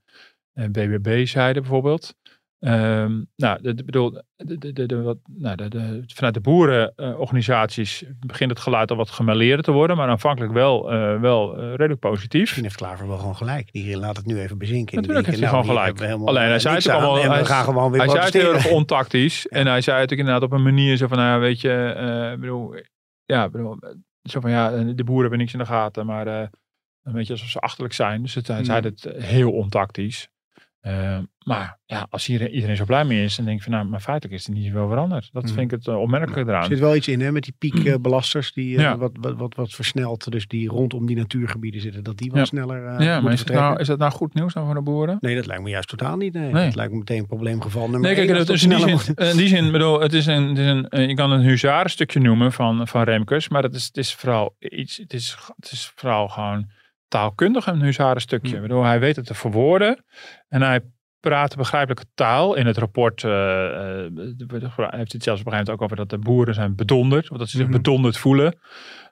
BBB zijde bijvoorbeeld. Um, nou, de, bedoel, de, de, de, wat, nou, vanuit de boerenorganisaties begint het geluid al wat gemêleerder te worden, maar aanvankelijk wel, uh, wel uh, redelijk positief. Misschien heeft Klaver wel gewoon gelijk. Die laat het nu even bezinken. Natuurlijk heeft hij nou, gewoon gelijk. Alleen hij zei het allemaal. We gaan gewoon weer hij zei het heel erg ontactisch. ja. En hij zei het ook inderdaad op een manier zo van, nou, weet je, uh, bedoel, ja, bedoel, zo van ja, de boeren hebben niks in de gaten, maar een beetje alsof ze achterlijk zijn. Dus het, hij zei het heel ontactisch. Uh, maar ja, als hier, iedereen zo blij mee is, dan denk ik van nou, maar feitelijk is er niet zoveel veranderd. Dat Mm. vind ik het uh, opmerkelijk eraan. Er zit wel iets in hè, met die piekbelasters (clears throat) die uh, Ja. wat, wat, wat, wat versnelt. Dus die rondom die natuurgebieden zitten, dat die wat Ja. sneller ja, maar is, het nou, is dat nou goed nieuws dan voor de boeren? Nee, dat lijkt me juist totaal niet. Nee. Nee. Dat lijkt me meteen probleemgeval nummer Nee, kijk, één, is in die, zin, moet. in die zin, bedoel, het is een, het is een, eh, je kan een huzarenstukje noemen van, van Remkes, maar het is, het is vooral iets, het is, het is vooral gewoon taalkundig een huzarenstukje. Hmm. Ik bedoel, hij weet het te verwoorden en hij praat begrijpelijke taal. In het rapport eh, heeft het zelfs op een gegeven moment ook over dat de boeren zijn bedonderd, of dat ze zich Mhm. bedonderd voelen.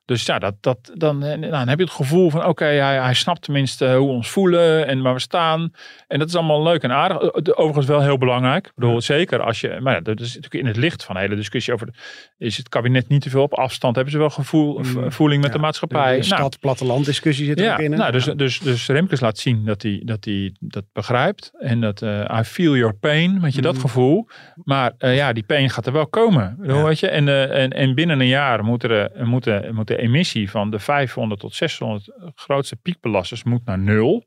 Dus ja, dat, dat, dan, eh, nou, dan heb je het gevoel van oké, hij, hij snapt tenminste hoe we ons voelen en waar we staan. En dat is allemaal leuk en aardig. Eh, de- Overigens wel heel belangrijk. Ik bedoel, zeker als je, maar ja, dat is natuurlijk in het licht van de hele discussie over, is het kabinet niet te veel op afstand? Hebben ze wel gevoel, Mm, v- voeling met ja. de maatschappij? De Nou, stad-platteland discussie zit er ja, ook in. hè? nou, dus, dus, dus Remkes laat zien dat hij dat, hij dat begrijpt. En dat eh, I feel your pain, weet je, dat Mhm. gevoel. Maar eh, ja, die pain gaat er wel komen. Bedoel. Weet je? En, eh, en, en binnen een jaar moet, er, eh, moet, de, emissie van de 500 tot 600 grootste piekbelasters moet naar nul.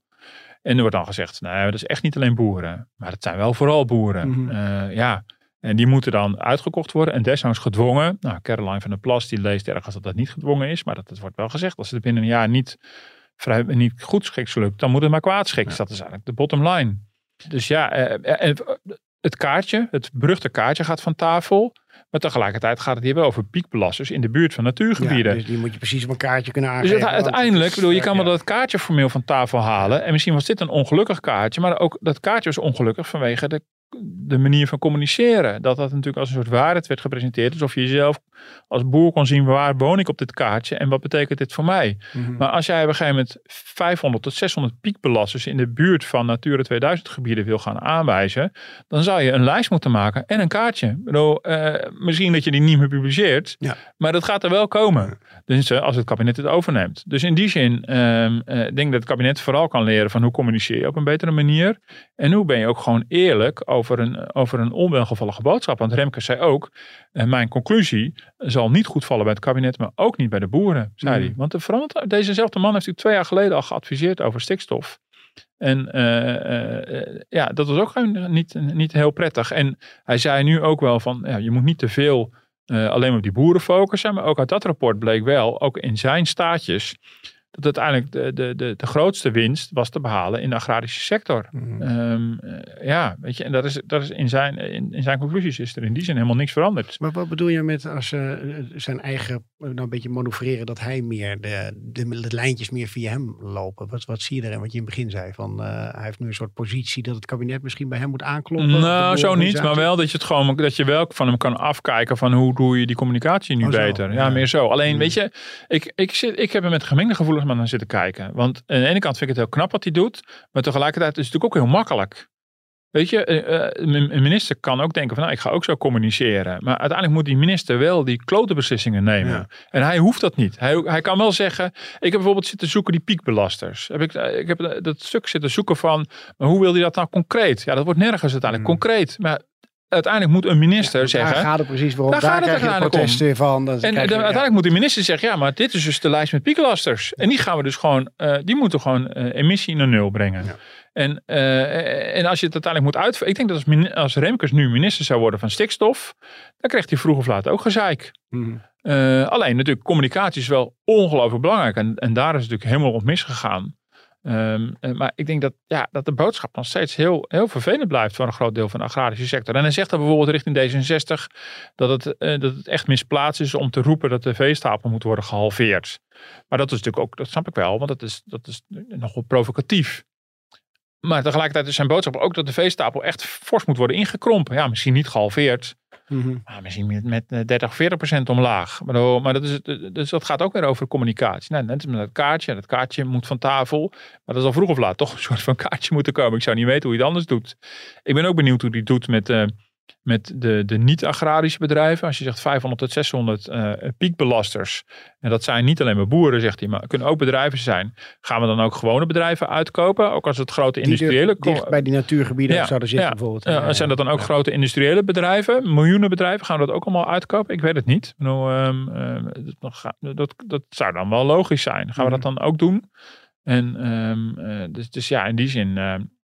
En er wordt dan gezegd, nou, dat is echt niet alleen boeren. Maar het zijn wel vooral boeren. Mhm. Eh, ja, en die moeten dan uitgekocht worden en desnoods gedwongen. Nou, Caroline van der Plas die leest ergens dat dat niet gedwongen is. Maar dat, dat wordt wel gezegd. Als het binnen een jaar niet, vrij, niet goed schiks lukt, dan moet het maar kwaad schiks. Dat is eigenlijk de bottom line. Dus ja, eh, eh, het kaartje, het beruchte kaartje gaat van tafel. Maar tegelijkertijd gaat het hier wel over piekbelasters in de buurt van natuurgebieden. Ja, dus die moet je precies op een kaartje kunnen Dus aangeven. want uiteindelijk, bedoel, je kan eh, wel dat kaartje formeel van tafel halen. En misschien was dit een ongelukkig kaartje. Maar ook dat kaartje was ongelukkig vanwege de, de manier van communiceren. Dat dat natuurlijk als een soort waarheid werd gepresenteerd. Alsof je jezelf als boer kon zien waar woon ik op dit kaartje. En wat betekent dit voor mij. mhm. Maar als jij op een gegeven moment 500 tot 600 piekbelasters in de buurt van Natura 2000 gebieden wil gaan aanwijzen. Dan zou je een lijst moeten maken en een kaartje. Ik bedoel, eh, misschien dat je die niet meer publiceert. Ja. Maar dat gaat er wel komen. Dus eh, als het kabinet het overneemt. Dus in die zin ehm, eh, denk ik dat het kabinet vooral kan leren van hoe communiceer je op een betere manier. En hoe ben je ook gewoon eerlijk over een, over een onwelgevallige boodschap. Want Remkes zei ook, mijn conclusie zal niet goed vallen bij het kabinet, maar ook niet bij de boeren, zei Mm. hij. Want de veranderd, dezezelfde man heeft natuurlijk twee jaar geleden al geadviseerd over stikstof. En eh, eh, eh, ja, dat was ook gewoon niet, niet heel prettig. En hij zei nu ook wel van, ja, je moet niet te veel alleen op die boeren focussen. Maar ook uit dat rapport bleek wel, ook in zijn staatjes, dat uiteindelijk de, de, de, de grootste winst was te behalen in de agrarische sector. Mhm. Ehm, eh, ja, weet je, en dat is, dat is in, zijn, in, in zijn conclusies is er in die zin helemaal niks veranderd. Maar wat bedoel je met als eh, zijn eigen nou een beetje manoeuvreren dat hij meer de, de, de lijntjes meer via hem lopen? Wat, wat zie je erin? Wat je in het begin zei van eh, hij heeft nu een soort positie dat het kabinet misschien bij hem moet aankloppen. Nou, zo niet, maar wel dat je het gewoon dat je wel van hem kan afkijken van hoe doe je die communicatie nu Oh, beter. Ja, ja. meer zo. Alleen Hmm. weet je, ik, ik, zit, ik heb er met gemengde gevoelens naar zitten kijken. Want aan de ene kant vind ik het heel knap wat hij doet, maar tegelijkertijd is het natuurlijk ook heel makkelijk. Weet je, eh, eh, een minister kan ook denken van nou, ik ga ook zo communiceren. Maar uiteindelijk moet die minister wel die klote beslissingen nemen. Ja. En hij hoeft dat niet. Hij, hij kan wel zeggen, ik heb bijvoorbeeld zitten zoeken die piekbelasters. Heb ik, eh, ik heb dat stuk zitten zoeken van, maar hoe wil hij dat nou concreet? Ja, dat wordt nergens uiteindelijk Hmm. concreet. Maar uiteindelijk moet een minister Daar zeggen. gaat het precies waarom. Daar Daar, gaat het uiteindelijk weer van. En ja. uiteindelijk moet de minister zeggen, ja, maar dit is dus de lijst met pieklasters. En die gaan we dus gewoon, die moeten gewoon emissie naar nul brengen. Ja. En, eh, en als je het uiteindelijk moet uitvoeren. Ik denk dat als, Remkes nu minister zou worden van stikstof, dan krijgt hij vroeg of laat ook gezeik. Mhm. Eh, alleen natuurlijk, communicatie is wel ongelooflijk belangrijk. En, en daar is het natuurlijk helemaal op misgegaan. Ehm, eh, maar ik denk dat, ja, dat de boodschap nog steeds heel, heel vervelend blijft voor een groot deel van de agrarische sector. En hij zegt dan bijvoorbeeld richting D66 dat het, dat het echt misplaatst is om te roepen dat de veestapel moet worden gehalveerd. Maar dat is natuurlijk ook, dat snap ik wel, want dat is, dat is nogal provocatief. Maar tegelijkertijd is zijn boodschap ook dat de veestapel echt fors moet worden ingekrompen. Ja, misschien niet gehalveerd, Mhm. maar misschien met, met eh, 30, 40 procent omlaag. Maar, dat- maar dat, is, het- dus dat gaat ook weer over communicatie. Nou, net als met dat kaartje. Dat kaartje moet van tafel. Maar dat zal vroeg of laat toch een soort van kaartje moeten komen. Ik zou niet weten hoe je het anders doet. Ik ben ook benieuwd hoe die doet met, eh, met de, de niet-agrarische bedrijven. Als je zegt 500 tot 600 eh, piekbelasters. En dat zijn niet alleen maar boeren, zegt hij. Maar kunnen ook bedrijven zijn. Gaan we dan ook gewone bedrijven uitkopen? Ook als het grote Die industriële... dicht, dicht bij die natuurgebieden Ja, zouden zitten ja. bijvoorbeeld. Ja, zijn dat dan ook grote industriële bedrijven? Miljoenen bedrijven? Gaan we dat ook allemaal uitkopen? Ik weet het niet. Ehm, dat, dat, zou dan wel logisch zijn. Gaan we dat Mhm. dan ook doen? En ehm, eh, dus, dus ja, in die zin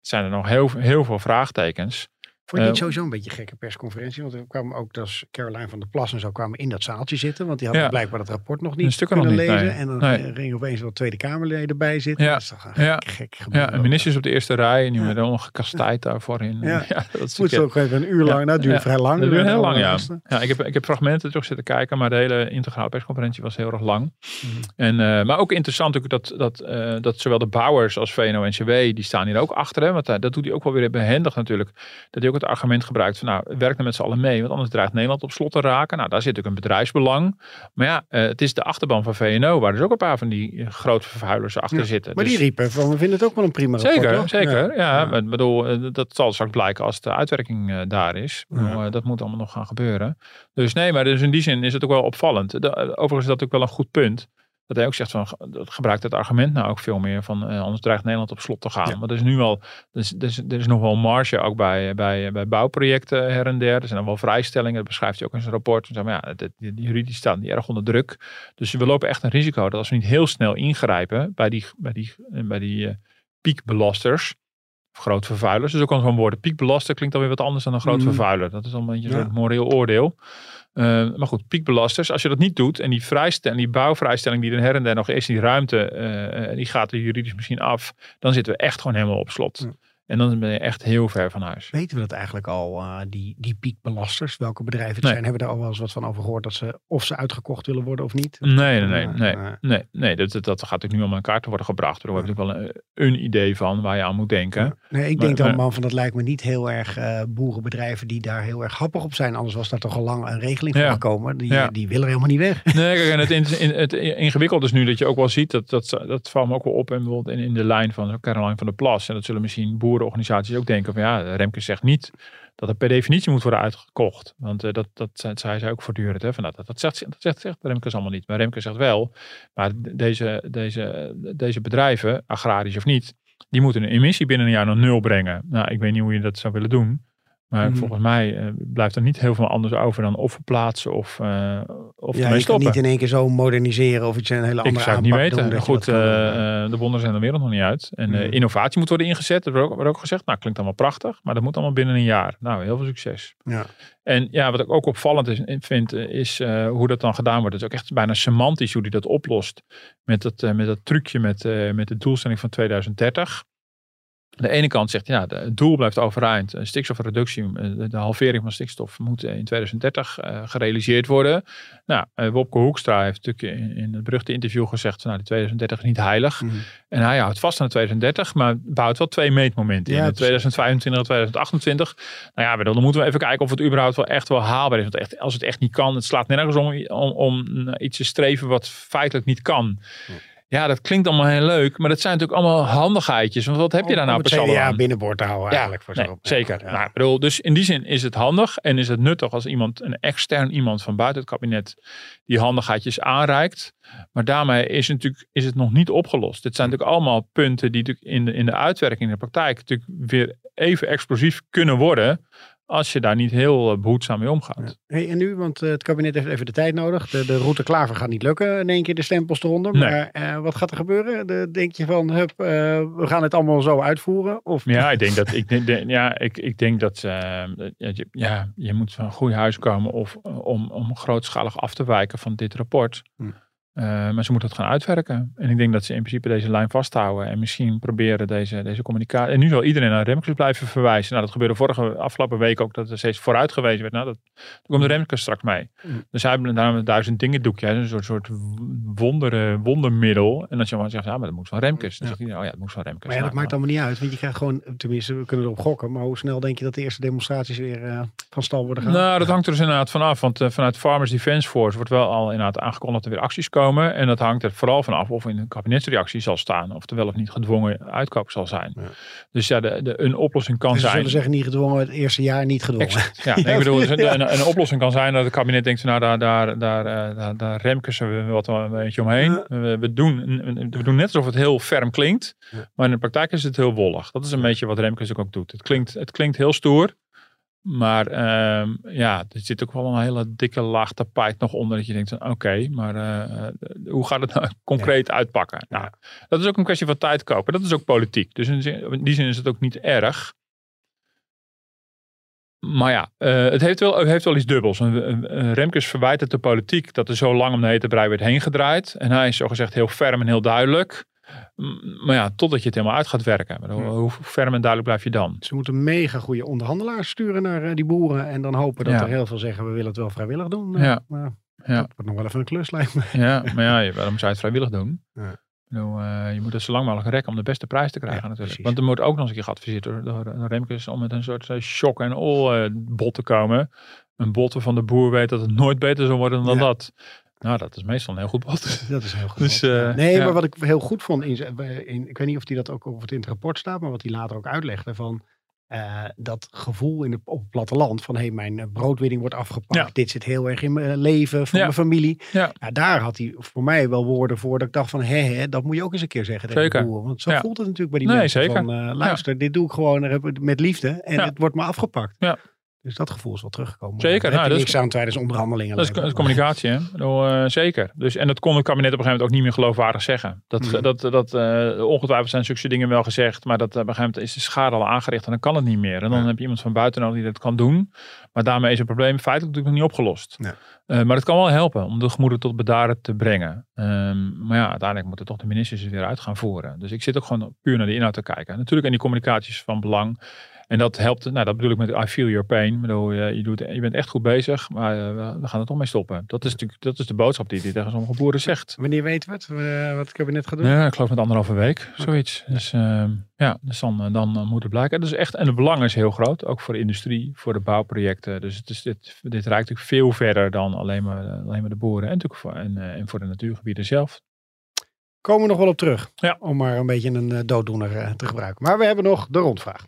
zijn er nog heel, heel veel vraagtekens. Vond je het Eh, sowieso een beetje een gekke persconferentie? Want er kwamen ook, dat is Caroline van der Plas en zo, kwamen in dat zaaltje zitten. Want die hadden Ja. blijkbaar dat rapport nog niet kunnen nog niet, lezen. nee. En dan Nee. eh, gingen opeens wel Tweede Kamerleden bij zitten. Ja. Dat is toch een Ja. gek, gek gebeuren. Ja, en ministers op de eerste rij en die werden allemaal gekastijd daarvoor in. (laughs) (laughs) Ja. dat is Moet ook even een uur lang, nou, Ja. vrij lang. Dat duurde heel lang, ja. Ja ik, heb, ik heb fragmenten terug zitten kijken, maar de hele integrale persconferentie was heel erg lang. Mhm. En, eh, maar ook interessant natuurlijk dat, dat, eh, dat zowel de bouwers als VNO-NCW, die staan hier ook achter. Hè, want eh, dat doet hij ook wel weer behendig natuurlijk. Dat hij ook het argument gebruikt van nou, werk er met z'n allen mee, want anders dreigt Nederland op slot te raken. Nou, daar zit natuurlijk een bedrijfsbelang. Maar ja, eh, het is de achterban van VNO, waar dus ook een paar van die eh, grote vervuilers achter Ja, zitten. Maar Dus- die riepen van, we vinden het ook wel een prima rapport. Zeker, hoor. zeker. Ja, ik bedoel, eh, dat zal straks blijken als de uitwerking daar is. Dat moet allemaal nog gaan gebeuren. Dus nee, maar dus in die zin is het ook wel opvallend. De- overigens is dat ook wel een goed punt. Dat hij ook zegt van, dat gebruikt het argument nou ook veel meer van, eh, anders dreigt Nederland op slot te gaan. Ja. Want er is nu wel, er is, er is, er is nog wel marge ook bij, bij, bij bouwprojecten her en der. Er zijn dan wel vrijstellingen, dat beschrijft hij ook in zijn rapport. Dus, maar ja, die, die juridisch staan die erg onder druk. Dus we lopen echt een risico dat als we niet heel snel ingrijpen bij die, bij die, bij die eh, piekbelasters, groot vervuilers. Dus ook al zo'n woord. Piekbelaster klinkt alweer wat anders dan een groot Mhm. vervuiler. Dat is al een beetje Ja. soort moreel oordeel. Eh, maar goed, piekbelasters, als je dat niet doet en die, vrijstelling, die bouwvrijstelling die er her en der nog is, die ruimte, eh, eh, die gaat er juridisch misschien af, dan zitten we echt gewoon helemaal op slot. En dan ben je echt heel ver van huis. Weten we dat eigenlijk al, eh, die, die piekbelasters, welke bedrijven het Nee. zijn? Hebben we daar al wel eens wat van over gehoord, dat ze, of ze uitgekocht willen worden of niet? Nee, nee, nee. Nee, nee, nee. nee, nee dat, dat, gaat natuurlijk nu allemaal in kaart te worden gebracht. We hebben natuurlijk wel een, een idee van waar je aan moet denken. Nee, ik Maar- denk dan, maar- man, van dat lijkt me niet heel erg eh, boerenbedrijven die daar heel erg happig op zijn. Anders was daar toch al lang een regeling voor Ja. gekomen. Die, Ja. die willen helemaal niet weg. Nee, kijk, en het, in, in- het ingewikkelde is nu dat je ook wel ziet, dat, dat, dat valt me ook wel op en bijvoorbeeld in, in de lijn van Caroline van der Plas. En dat zullen misschien boerenorganisaties ook denken van ja, Remke zegt niet dat het per definitie moet worden uitgekocht. Want eh, dat, dat, zei- zei zij ook voortdurend. Hè, van, nou, dat, dat, zegt, dat zegt, zegt Remke dus allemaal niet. Maar Remke zegt wel, maar deze, deze, deze bedrijven, agrarisch of niet, die moeten een emissie binnen een jaar naar nul brengen. Nou, ik weet niet hoe je dat zou willen doen. Maar Mhm. volgens mij eh, blijft er niet heel veel anders over dan of verplaatsen of, eh of ja, je kan stoppen. niet in één keer zo moderniseren of iets een hele andere Ik zou het niet aanpak weten. doen, Goed, eh, de wonderen zijn de wereld nog niet uit. En Mhm. innovatie moet worden ingezet. Dat wordt ook, wordt ook gezegd. Nou, klinkt allemaal prachtig. Maar dat moet allemaal binnen een jaar. Nou, heel veel succes. Ja. En ja, wat ik ook opvallend is, vind, is hoe dat dan gedaan wordt. Het is ook echt bijna semantisch hoe die dat oplost. Met dat, met dat trucje met, met de doelstelling van 2030. Aan de ene kant zegt, ja, de- het doel blijft overeind. Een Stikstofreductie, eh, de, halvering van stikstof moet in 2030 eh, gerealiseerd worden. Nou, eh, Wopke Hoekstra heeft natuurlijk in, in het beruchte interview gezegd, nou, de 2030 is niet heilig. Mhm. En hij houdt vast aan de 2030, maar bouwt wel twee meetmomenten Ja, in. De precies. 2025 en 2028. Nou ja, dan moeten we even kijken of het überhaupt wel echt wel haalbaar is. Want echt, als het echt niet kan, het slaat nergens om, om, iets te streven wat feitelijk niet kan. Ja, dat klinkt allemaal heel leuk, maar dat zijn natuurlijk allemaal handigheidjes. Want wat heb je daar nou CDA aan? binnenboord te houden eigenlijk. voor nee, zeker. Ja. Nou, bedoel, dus in die zin is het handig en is het nuttig als iemand, een extern iemand van buiten het kabinet, die handigheidjes aanreikt. Maar daarmee is, natuurlijk, is het nog niet opgelost. Dit zijn natuurlijk allemaal punten die natuurlijk in de, in de uitwerking, in de praktijk, natuurlijk weer even explosief kunnen worden. Als je daar niet heel eh, behoedzaam mee omgaat. Hey, en nu, want eh, het kabinet heeft even de tijd nodig. De, de route Klaver gaat niet lukken in één keer de stempels eronder. Nee. Maar eh, wat gaat er gebeuren? De, denk je van, hup, we gaan het allemaal zo uitvoeren? Of, Ja, ik denk dat, ik, denk- de- ja, ik, ik denk dat ja, je, ja, je moet van een goed huis komen of, om, om grootschalig af te wijken van dit rapport. Hm. Eh, maar ze moeten het gaan uitwerken. En ik denk dat ze in principe deze lijn vasthouden. En misschien proberen deze, deze communicatie. En nu zal iedereen naar Remkes blijven verwijzen. Nou, dat gebeurde vorige afgelopen week ook. Dat er steeds vooruit gewezen werd. Nou, dat, dan komt de Remkes straks mee. Hm. Dus hij heeft daarom een duizend dingen doekje. Een soort, soort wonderen, wondermiddel. En als je maar zegt, ja, maar dat moet van Remkes. Dan Ja. zegt iedereen, oh ja, dat moet van Remkes. maar ja, dat Nou, maakt allemaal niet uit. Want je krijgt gewoon, tenminste, we kunnen erop gokken. Maar hoe snel denk je dat de eerste demonstraties weer eh, van stal worden gegaan? Nou, dat hangt er dus inderdaad vanaf. Want eh, vanuit Farmers Defence Force wordt wel al inderdaad aangekondigd dat er weer acties komen. En dat hangt er vooral vanaf of in een kabinetsreactie zal staan. Of er wel of niet gedwongen uitkoop zal zijn. Ja. Dus ja, de, de, een oplossing kan Dus ze zijn. zullen zeggen niet gedwongen, het eerste jaar niet gedwongen. Exact. Ja, nee, (laughs) ik bedoel, dus een, Ja. een, een oplossing kan zijn dat het kabinet denkt, nou daar, daar, daar, eh, daar, daar remkesen we wat een beetje omheen. Ja. We, we, doen, we doen net alsof het heel ferm klinkt, Ja. maar in de praktijk is het heel wollig. Dat is een beetje wat Remkes ook doet. Het klinkt, het klinkt heel stoer, maar ehm, ja, er zit ook wel een hele dikke laag tapijt nog onder dat je denkt, van, oké, maar eh, eh, hoe gaat het nou (laughs) concreet uitpakken? Nou, Ja. dat is ook een kwestie van tijd kopen. Dat is ook politiek. Dus in, zin- in die zin is het ook niet erg. Maar ja, eh, het heeft wel, het heeft wel iets dubbels. Remkes verwijt het de politiek dat er zo lang om de hete brei werd heen gedraaid. En hij is zogezegd heel ferm en heel duidelijk. Maar ja, totdat je het helemaal uit gaat werken. Hoe, Ja. ferm en duidelijk blijf je dan? Ze moeten mega goede onderhandelaars sturen naar eh, die boeren. En dan hopen dat Ja. er heel veel zeggen, we willen het wel vrijwillig doen. Ja. Eh, Maar Ja. dat wordt nog wel even een klus, lijkt me. Ja, maar ja, waarom zou je het vrijwillig doen? Ja. Eh, je moet het zo lang mogelijk rekken om de beste prijs te krijgen Ja, natuurlijk. precies. Want er wordt ook nog eens een keer geadviseerd door, door, door Remkes om met een soort shock en all eh, bot te komen. Een bot waarvan de boer weet dat het nooit beter zal worden dan Ja. dat. Nou, dat is meestal een heel goed bot. (laughs) Dat is heel goed. Dus, eh, nee, ja. maar wat ik heel goed vond, in, in, ik weet niet of hij dat ook of het in het rapport staat, maar wat hij later ook uitlegde van eh, dat gevoel in de, op het platteland van hey, mijn eh, broodwinning wordt afgepakt, Ja. dit zit heel erg in mijn leven, van Ja. mijn familie. Ja. Ja, daar had hij voor mij wel woorden voor dat ik dacht van hé, hé dat moet je ook eens een keer zeggen Zeker. boer. Want zo Ja. voelt het natuurlijk bij die Nee, mensen zeker. van eh, luister, dit doe ik gewoon met liefde en Ja. het wordt me afgepakt. Ja. Dus dat gevoel is wel teruggekomen. Zeker, nou, dat is- niks aan tijdens onderhandelingen. Dat is, is communicatie, hè? Ik eh, zeker. Dus, en dat kon het kabinet op een gegeven moment ook niet meer geloofwaardig zeggen. Dat, Mhm. dat, dat, eh, ongetwijfeld zijn zulke dingen wel gezegd, maar dat, eh, op een gegeven moment is de schade al aangericht en dan kan het niet meer. En dan Ja. heb je iemand van buiten nodig die dat kan doen. Maar daarmee is het probleem feitelijk natuurlijk nog niet opgelost. Ja. Eh, maar het kan wel helpen om de gemoeden tot bedaren te brengen. Ehm, maar ja, uiteindelijk moeten toch de ministers het weer uit gaan voeren. Dus ik zit ook gewoon puur naar de inhoud te kijken. Natuurlijk, en die communicatie is van belang. En dat helpt, nou dat bedoel ik met I feel your pain. Ik bedoel, je, je, doet, je bent echt goed bezig, maar eh, we, gaan er toch mee stoppen. Dat is natuurlijk dat is de boodschap die hij tegen sommige boeren zegt. Wanneer weten we het, eh, wat het kabinet gaat doen? Ja, ik geloof met anderhalve week, zoiets. Dus ehm, ja, dus dan, dan moet het blijken. Dus echt, en het belang is heel groot, ook voor de industrie, voor de bouwprojecten. Dus het is, dit, dit reikt natuurlijk veel verder dan alleen maar, eh, alleen maar de boeren. En natuurlijk voor, en, eh, en voor de natuurgebieden zelf. Komen we nog wel op terug. Ja. Om maar een beetje een eh, dooddoener te gebruiken. Maar we hebben nog de rondvraag.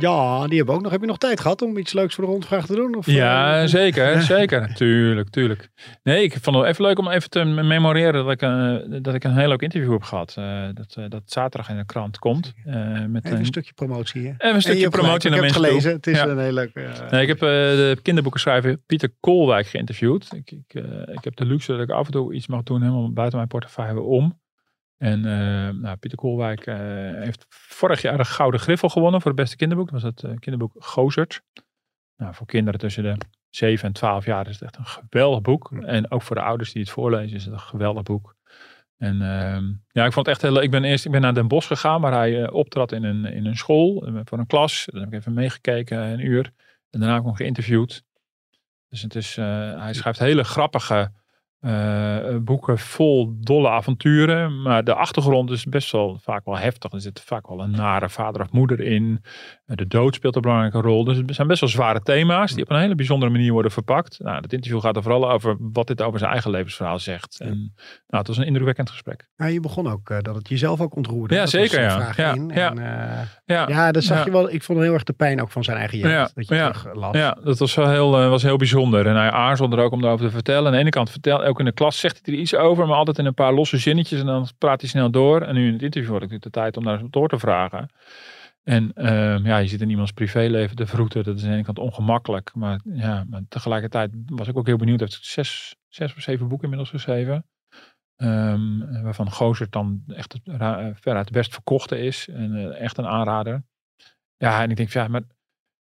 Ja, die hebben we ook nog. Heb je nog tijd gehad om iets leuks voor de rondvraag te doen? Of, Ja, eh, zeker, (laughs) zeker. Tuurlijk, tuurlijk. Nee, ik vond het even leuk om even te memoreren dat ik, eh, dat ik een heel leuk interview heb gehad. eh, dat, dat zaterdag in de krant komt. met Even een een, stukje promotie. Hè? even een En je stukje promotie naar Ik heb mensen het toe. gelezen. Het is Ja. een heel leuk... Nee, ik heb de kinderboekenschrijver Pieter Koolwijk geïnterviewd. Ik, ik, ik heb de luxe dat ik af en toe iets mag doen helemaal buiten mijn portefeuille om. En eh, nou, Pieter Koolwijk eh, heeft vorig jaar de Gouden Griffel gewonnen voor het beste kinderboek. Dat was het eh, kinderboek Gozert. Nou, voor kinderen tussen de 7 en 12 jaar is het echt een geweldig boek. En ook voor de ouders die het voorlezen is het een geweldig boek. En ehm, ja, ik vond het echt heel leuk. Ik ben eerst ik ben naar Den Bosch gegaan, waar hij optrad in een, in een school voor een klas. Daar heb ik even meegekeken, een uur. En daarna heb ik hem geïnterviewd. Dus het is, hij schrijft hele grappige eh, boeken vol dolle avonturen. Maar de achtergrond is best wel vaak wel heftig. Er zit vaak wel een nare vader of moeder in. Eh, de dood speelt een belangrijke rol. Dus het zijn best wel zware thema's die op een hele bijzondere manier worden verpakt. Nou, het interview gaat er vooral over wat dit over zijn eigen levensverhaal zegt. En nou, het was een indrukwekkend gesprek. Ja, je begon ook eh, dat het jezelf ook ontroerde. Ja, Dat zeker, ja. Ja, ja. En, eh, Ja, ja, dat zag je wel. Ik vond heel erg de pijn ook van zijn eigen jeugd. Ja, Dat je ja, terug las. Ja, dat was wel heel, eh, was heel bijzonder. En hij aarzelde er ook om erover te vertellen. Aan de ene kant vertel, ook in de klas zegt hij er iets over, maar altijd in een paar losse zinnetjes en dan praat hij snel door. En nu in het interview had ik de tijd om daar eens door te vragen. En ehm, ja, je zit in iemands privéleven te vroeten. Dat is aan de ene kant ongemakkelijk. Maar, ja, maar tegelijkertijd was ik ook heel benieuwd. Hij heeft zes, zes of zeven boeken inmiddels geschreven. Ehm, waarvan Gozer dan echt eh, veruit het best verkochte is. En eh, echt een aanrader. Ja, en ik denk, ja, maar,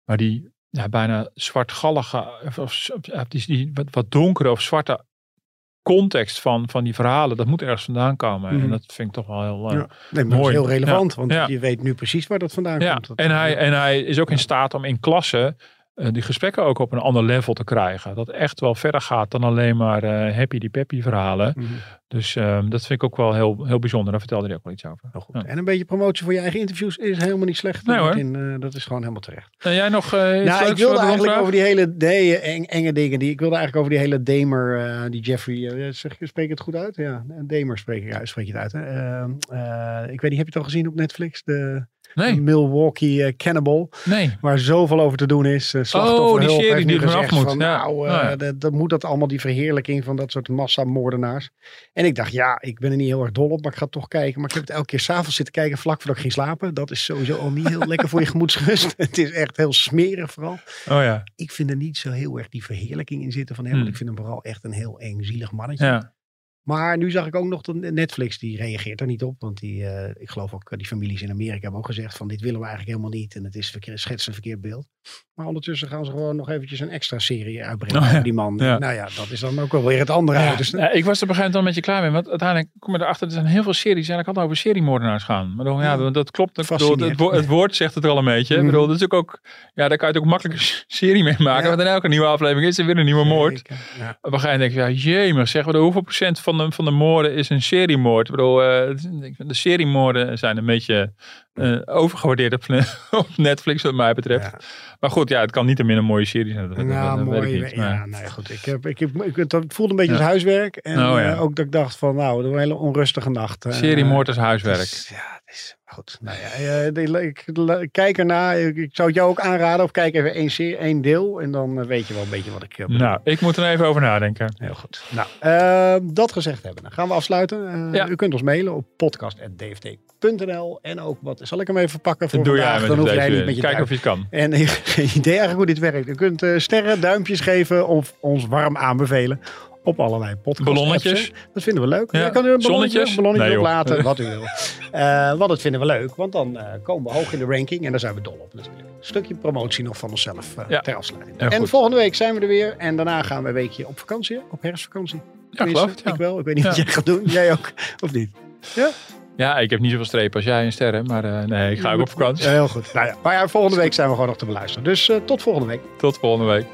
maar die ja, bijna zwartgallige, of, of ja, die, die wat, wat donkere of zwarte context van, van die verhalen, dat moet ergens vandaan komen. Mhm. En dat vind ik toch wel heel, eh, Ja. Nee, maar dat is Mooi. heel relevant, want Ja. je weet nu precies waar dat vandaan ja, komt. Dat- en hij, en hij is ook in staat om in klassen die gesprekken ook op een ander level te krijgen. Dat echt wel verder gaat dan alleen maar eh, happy die peppy verhalen. Mhm. Dus ehm, dat vind ik ook wel heel, heel bijzonder. Daar vertelde hij ook wel iets over. Heel goed. Ja. En een beetje promotie voor je eigen interviews is helemaal niet slecht. Nee, hoor. Eh, dat is gewoon helemaal terecht. En jij nog eh nou, ik wilde de eigenlijk over die hele eng- enge dingen. Die, ik wilde eigenlijk over die hele Damer, eh, die Jeffrey, eh, zeg je, spreek het goed uit? Ja, Damer spreek, ik uit, spreek je het uit. Hè? Ehm, eh, ik weet niet, heb je het al gezien op Netflix? De Nee, Milwaukee eh, Cannibal. nee. Waar zoveel over te doen is. Uh, Oh, die serie die er vanaf moet. Van, Ja. Nou, Oh, eh, ja. dat, dat moet dat allemaal die verheerlijking van dat soort massamoordenaars. En ik dacht, ja, ik ben er niet heel erg dol op, maar ik ga toch kijken. Maar ik heb het elke keer s'avonds zitten kijken, vlak voordat ik ging slapen. Dat is sowieso al niet heel lekker voor je gemoedsrust. (laughs) Het is echt heel smerig vooral. Oh ja. Ik vind er niet zo heel erg die verheerlijking in zitten van hem. Want Hmm. ik vind hem vooral echt een heel eng, zielig mannetje. ja. Maar nu zag ik ook nog dat Netflix, die reageert er niet op. Want die, eh, ik geloof ook, eh, die families in Amerika hebben ook gezegd van dit willen we eigenlijk helemaal niet. En het is verkeer, schetst een verkeerd beeld. Maar ondertussen gaan ze gewoon nog eventjes een extra serie uitbrengen Oh ja, over die man. ja. Nou ja, dat is dan ook wel weer het andere Ja, uit. Dus, ja, ik was er op een gegeven moment al met je klaar mee. Want uiteindelijk kom je erachter, er zijn heel veel series die eigenlijk altijd over seriemoordenaars gaan. Maar dan, ja, Ja. dat klopt. Ik bedoel, het, Fascineert. wo- het woord zegt het al een beetje. Ik Mhm. bedoel, dat is ook, ook, ja, daar kan je het ook makkelijk een (laughs) serie mee maken. Ja. Want in elke nieuwe aflevering is er weer een nieuwe moord. Ja. Op een gegeven moment denk je, ja, jemig, zeg maar, hoeveel procent van de, van de moorden is een seriemoord? Ik bedoel, eh, de seriemoorden zijn een beetje eh, overgewaardeerd op, (laughs) op Netflix, wat mij betreft. Ja. Maar goed, ja, het kan niet een minder mooie serie zijn. Dat, dat- Nou, dat weet mooi. ik niet. maar- Ja, nou ja, goed. Ik, heb, ik, heb, ik, het voelde een beetje Ja. als huiswerk. En Oh, ja. eh, ook dat ik dacht van, nou, een hele onrustige nacht. Eh, Seriemoord als het huiswerk. is- Ja, het is goed. Nou ja, eh, ik, kijk ernaar. Ik, zou het jou ook aanraden. Of kijk even één, deel. En dan eh, weet je wel een beetje wat ik eh, bedoel. Nou, ik moet er even over nadenken. Heel goed. Nou, eh, dat gezegd hebben. Dan gaan we afsluiten. Eh, Ja. U kunt ons mailen op podcast.dft.nl. En ook wat, zal ik hem even pakken voor doe jij vandaag? met Dan hoef jij niet met je Kijk duim. of je het kan. En (laughs) heb geen idee eigenlijk hoe dit werkt. U kunt eh, sterren, duimpjes geven of ons warm aanbevelen. Op allerlei podcasts. Ballonnetjes. Dat vinden we leuk. Ja. Ja. kan u een ballonnetje, Zonnetjes? ballonnetje Nee, oplaten, (laughs) wat u wil. Eh, want dat vinden we leuk, want dan eh, komen we hoog in de ranking en daar zijn we dol op natuurlijk. Een stukje promotie nog van onszelf Ja. ter afsluiting. En goed. volgende week zijn we er weer en daarna gaan we een weekje op vakantie, op herfstvakantie. Ja, ik geloof het. Ik Ja. wel, ik weet niet Ja. wat jij gaat doen. Jij ook, of niet? ja, ik heb niet zoveel strepen als jij in sterren. Maar nee, ik ga ook op vakantie. Ja, heel goed. Nou ja, maar ja, volgende week zijn we gewoon nog te beluisteren. Dus tot volgende week. Tot volgende week.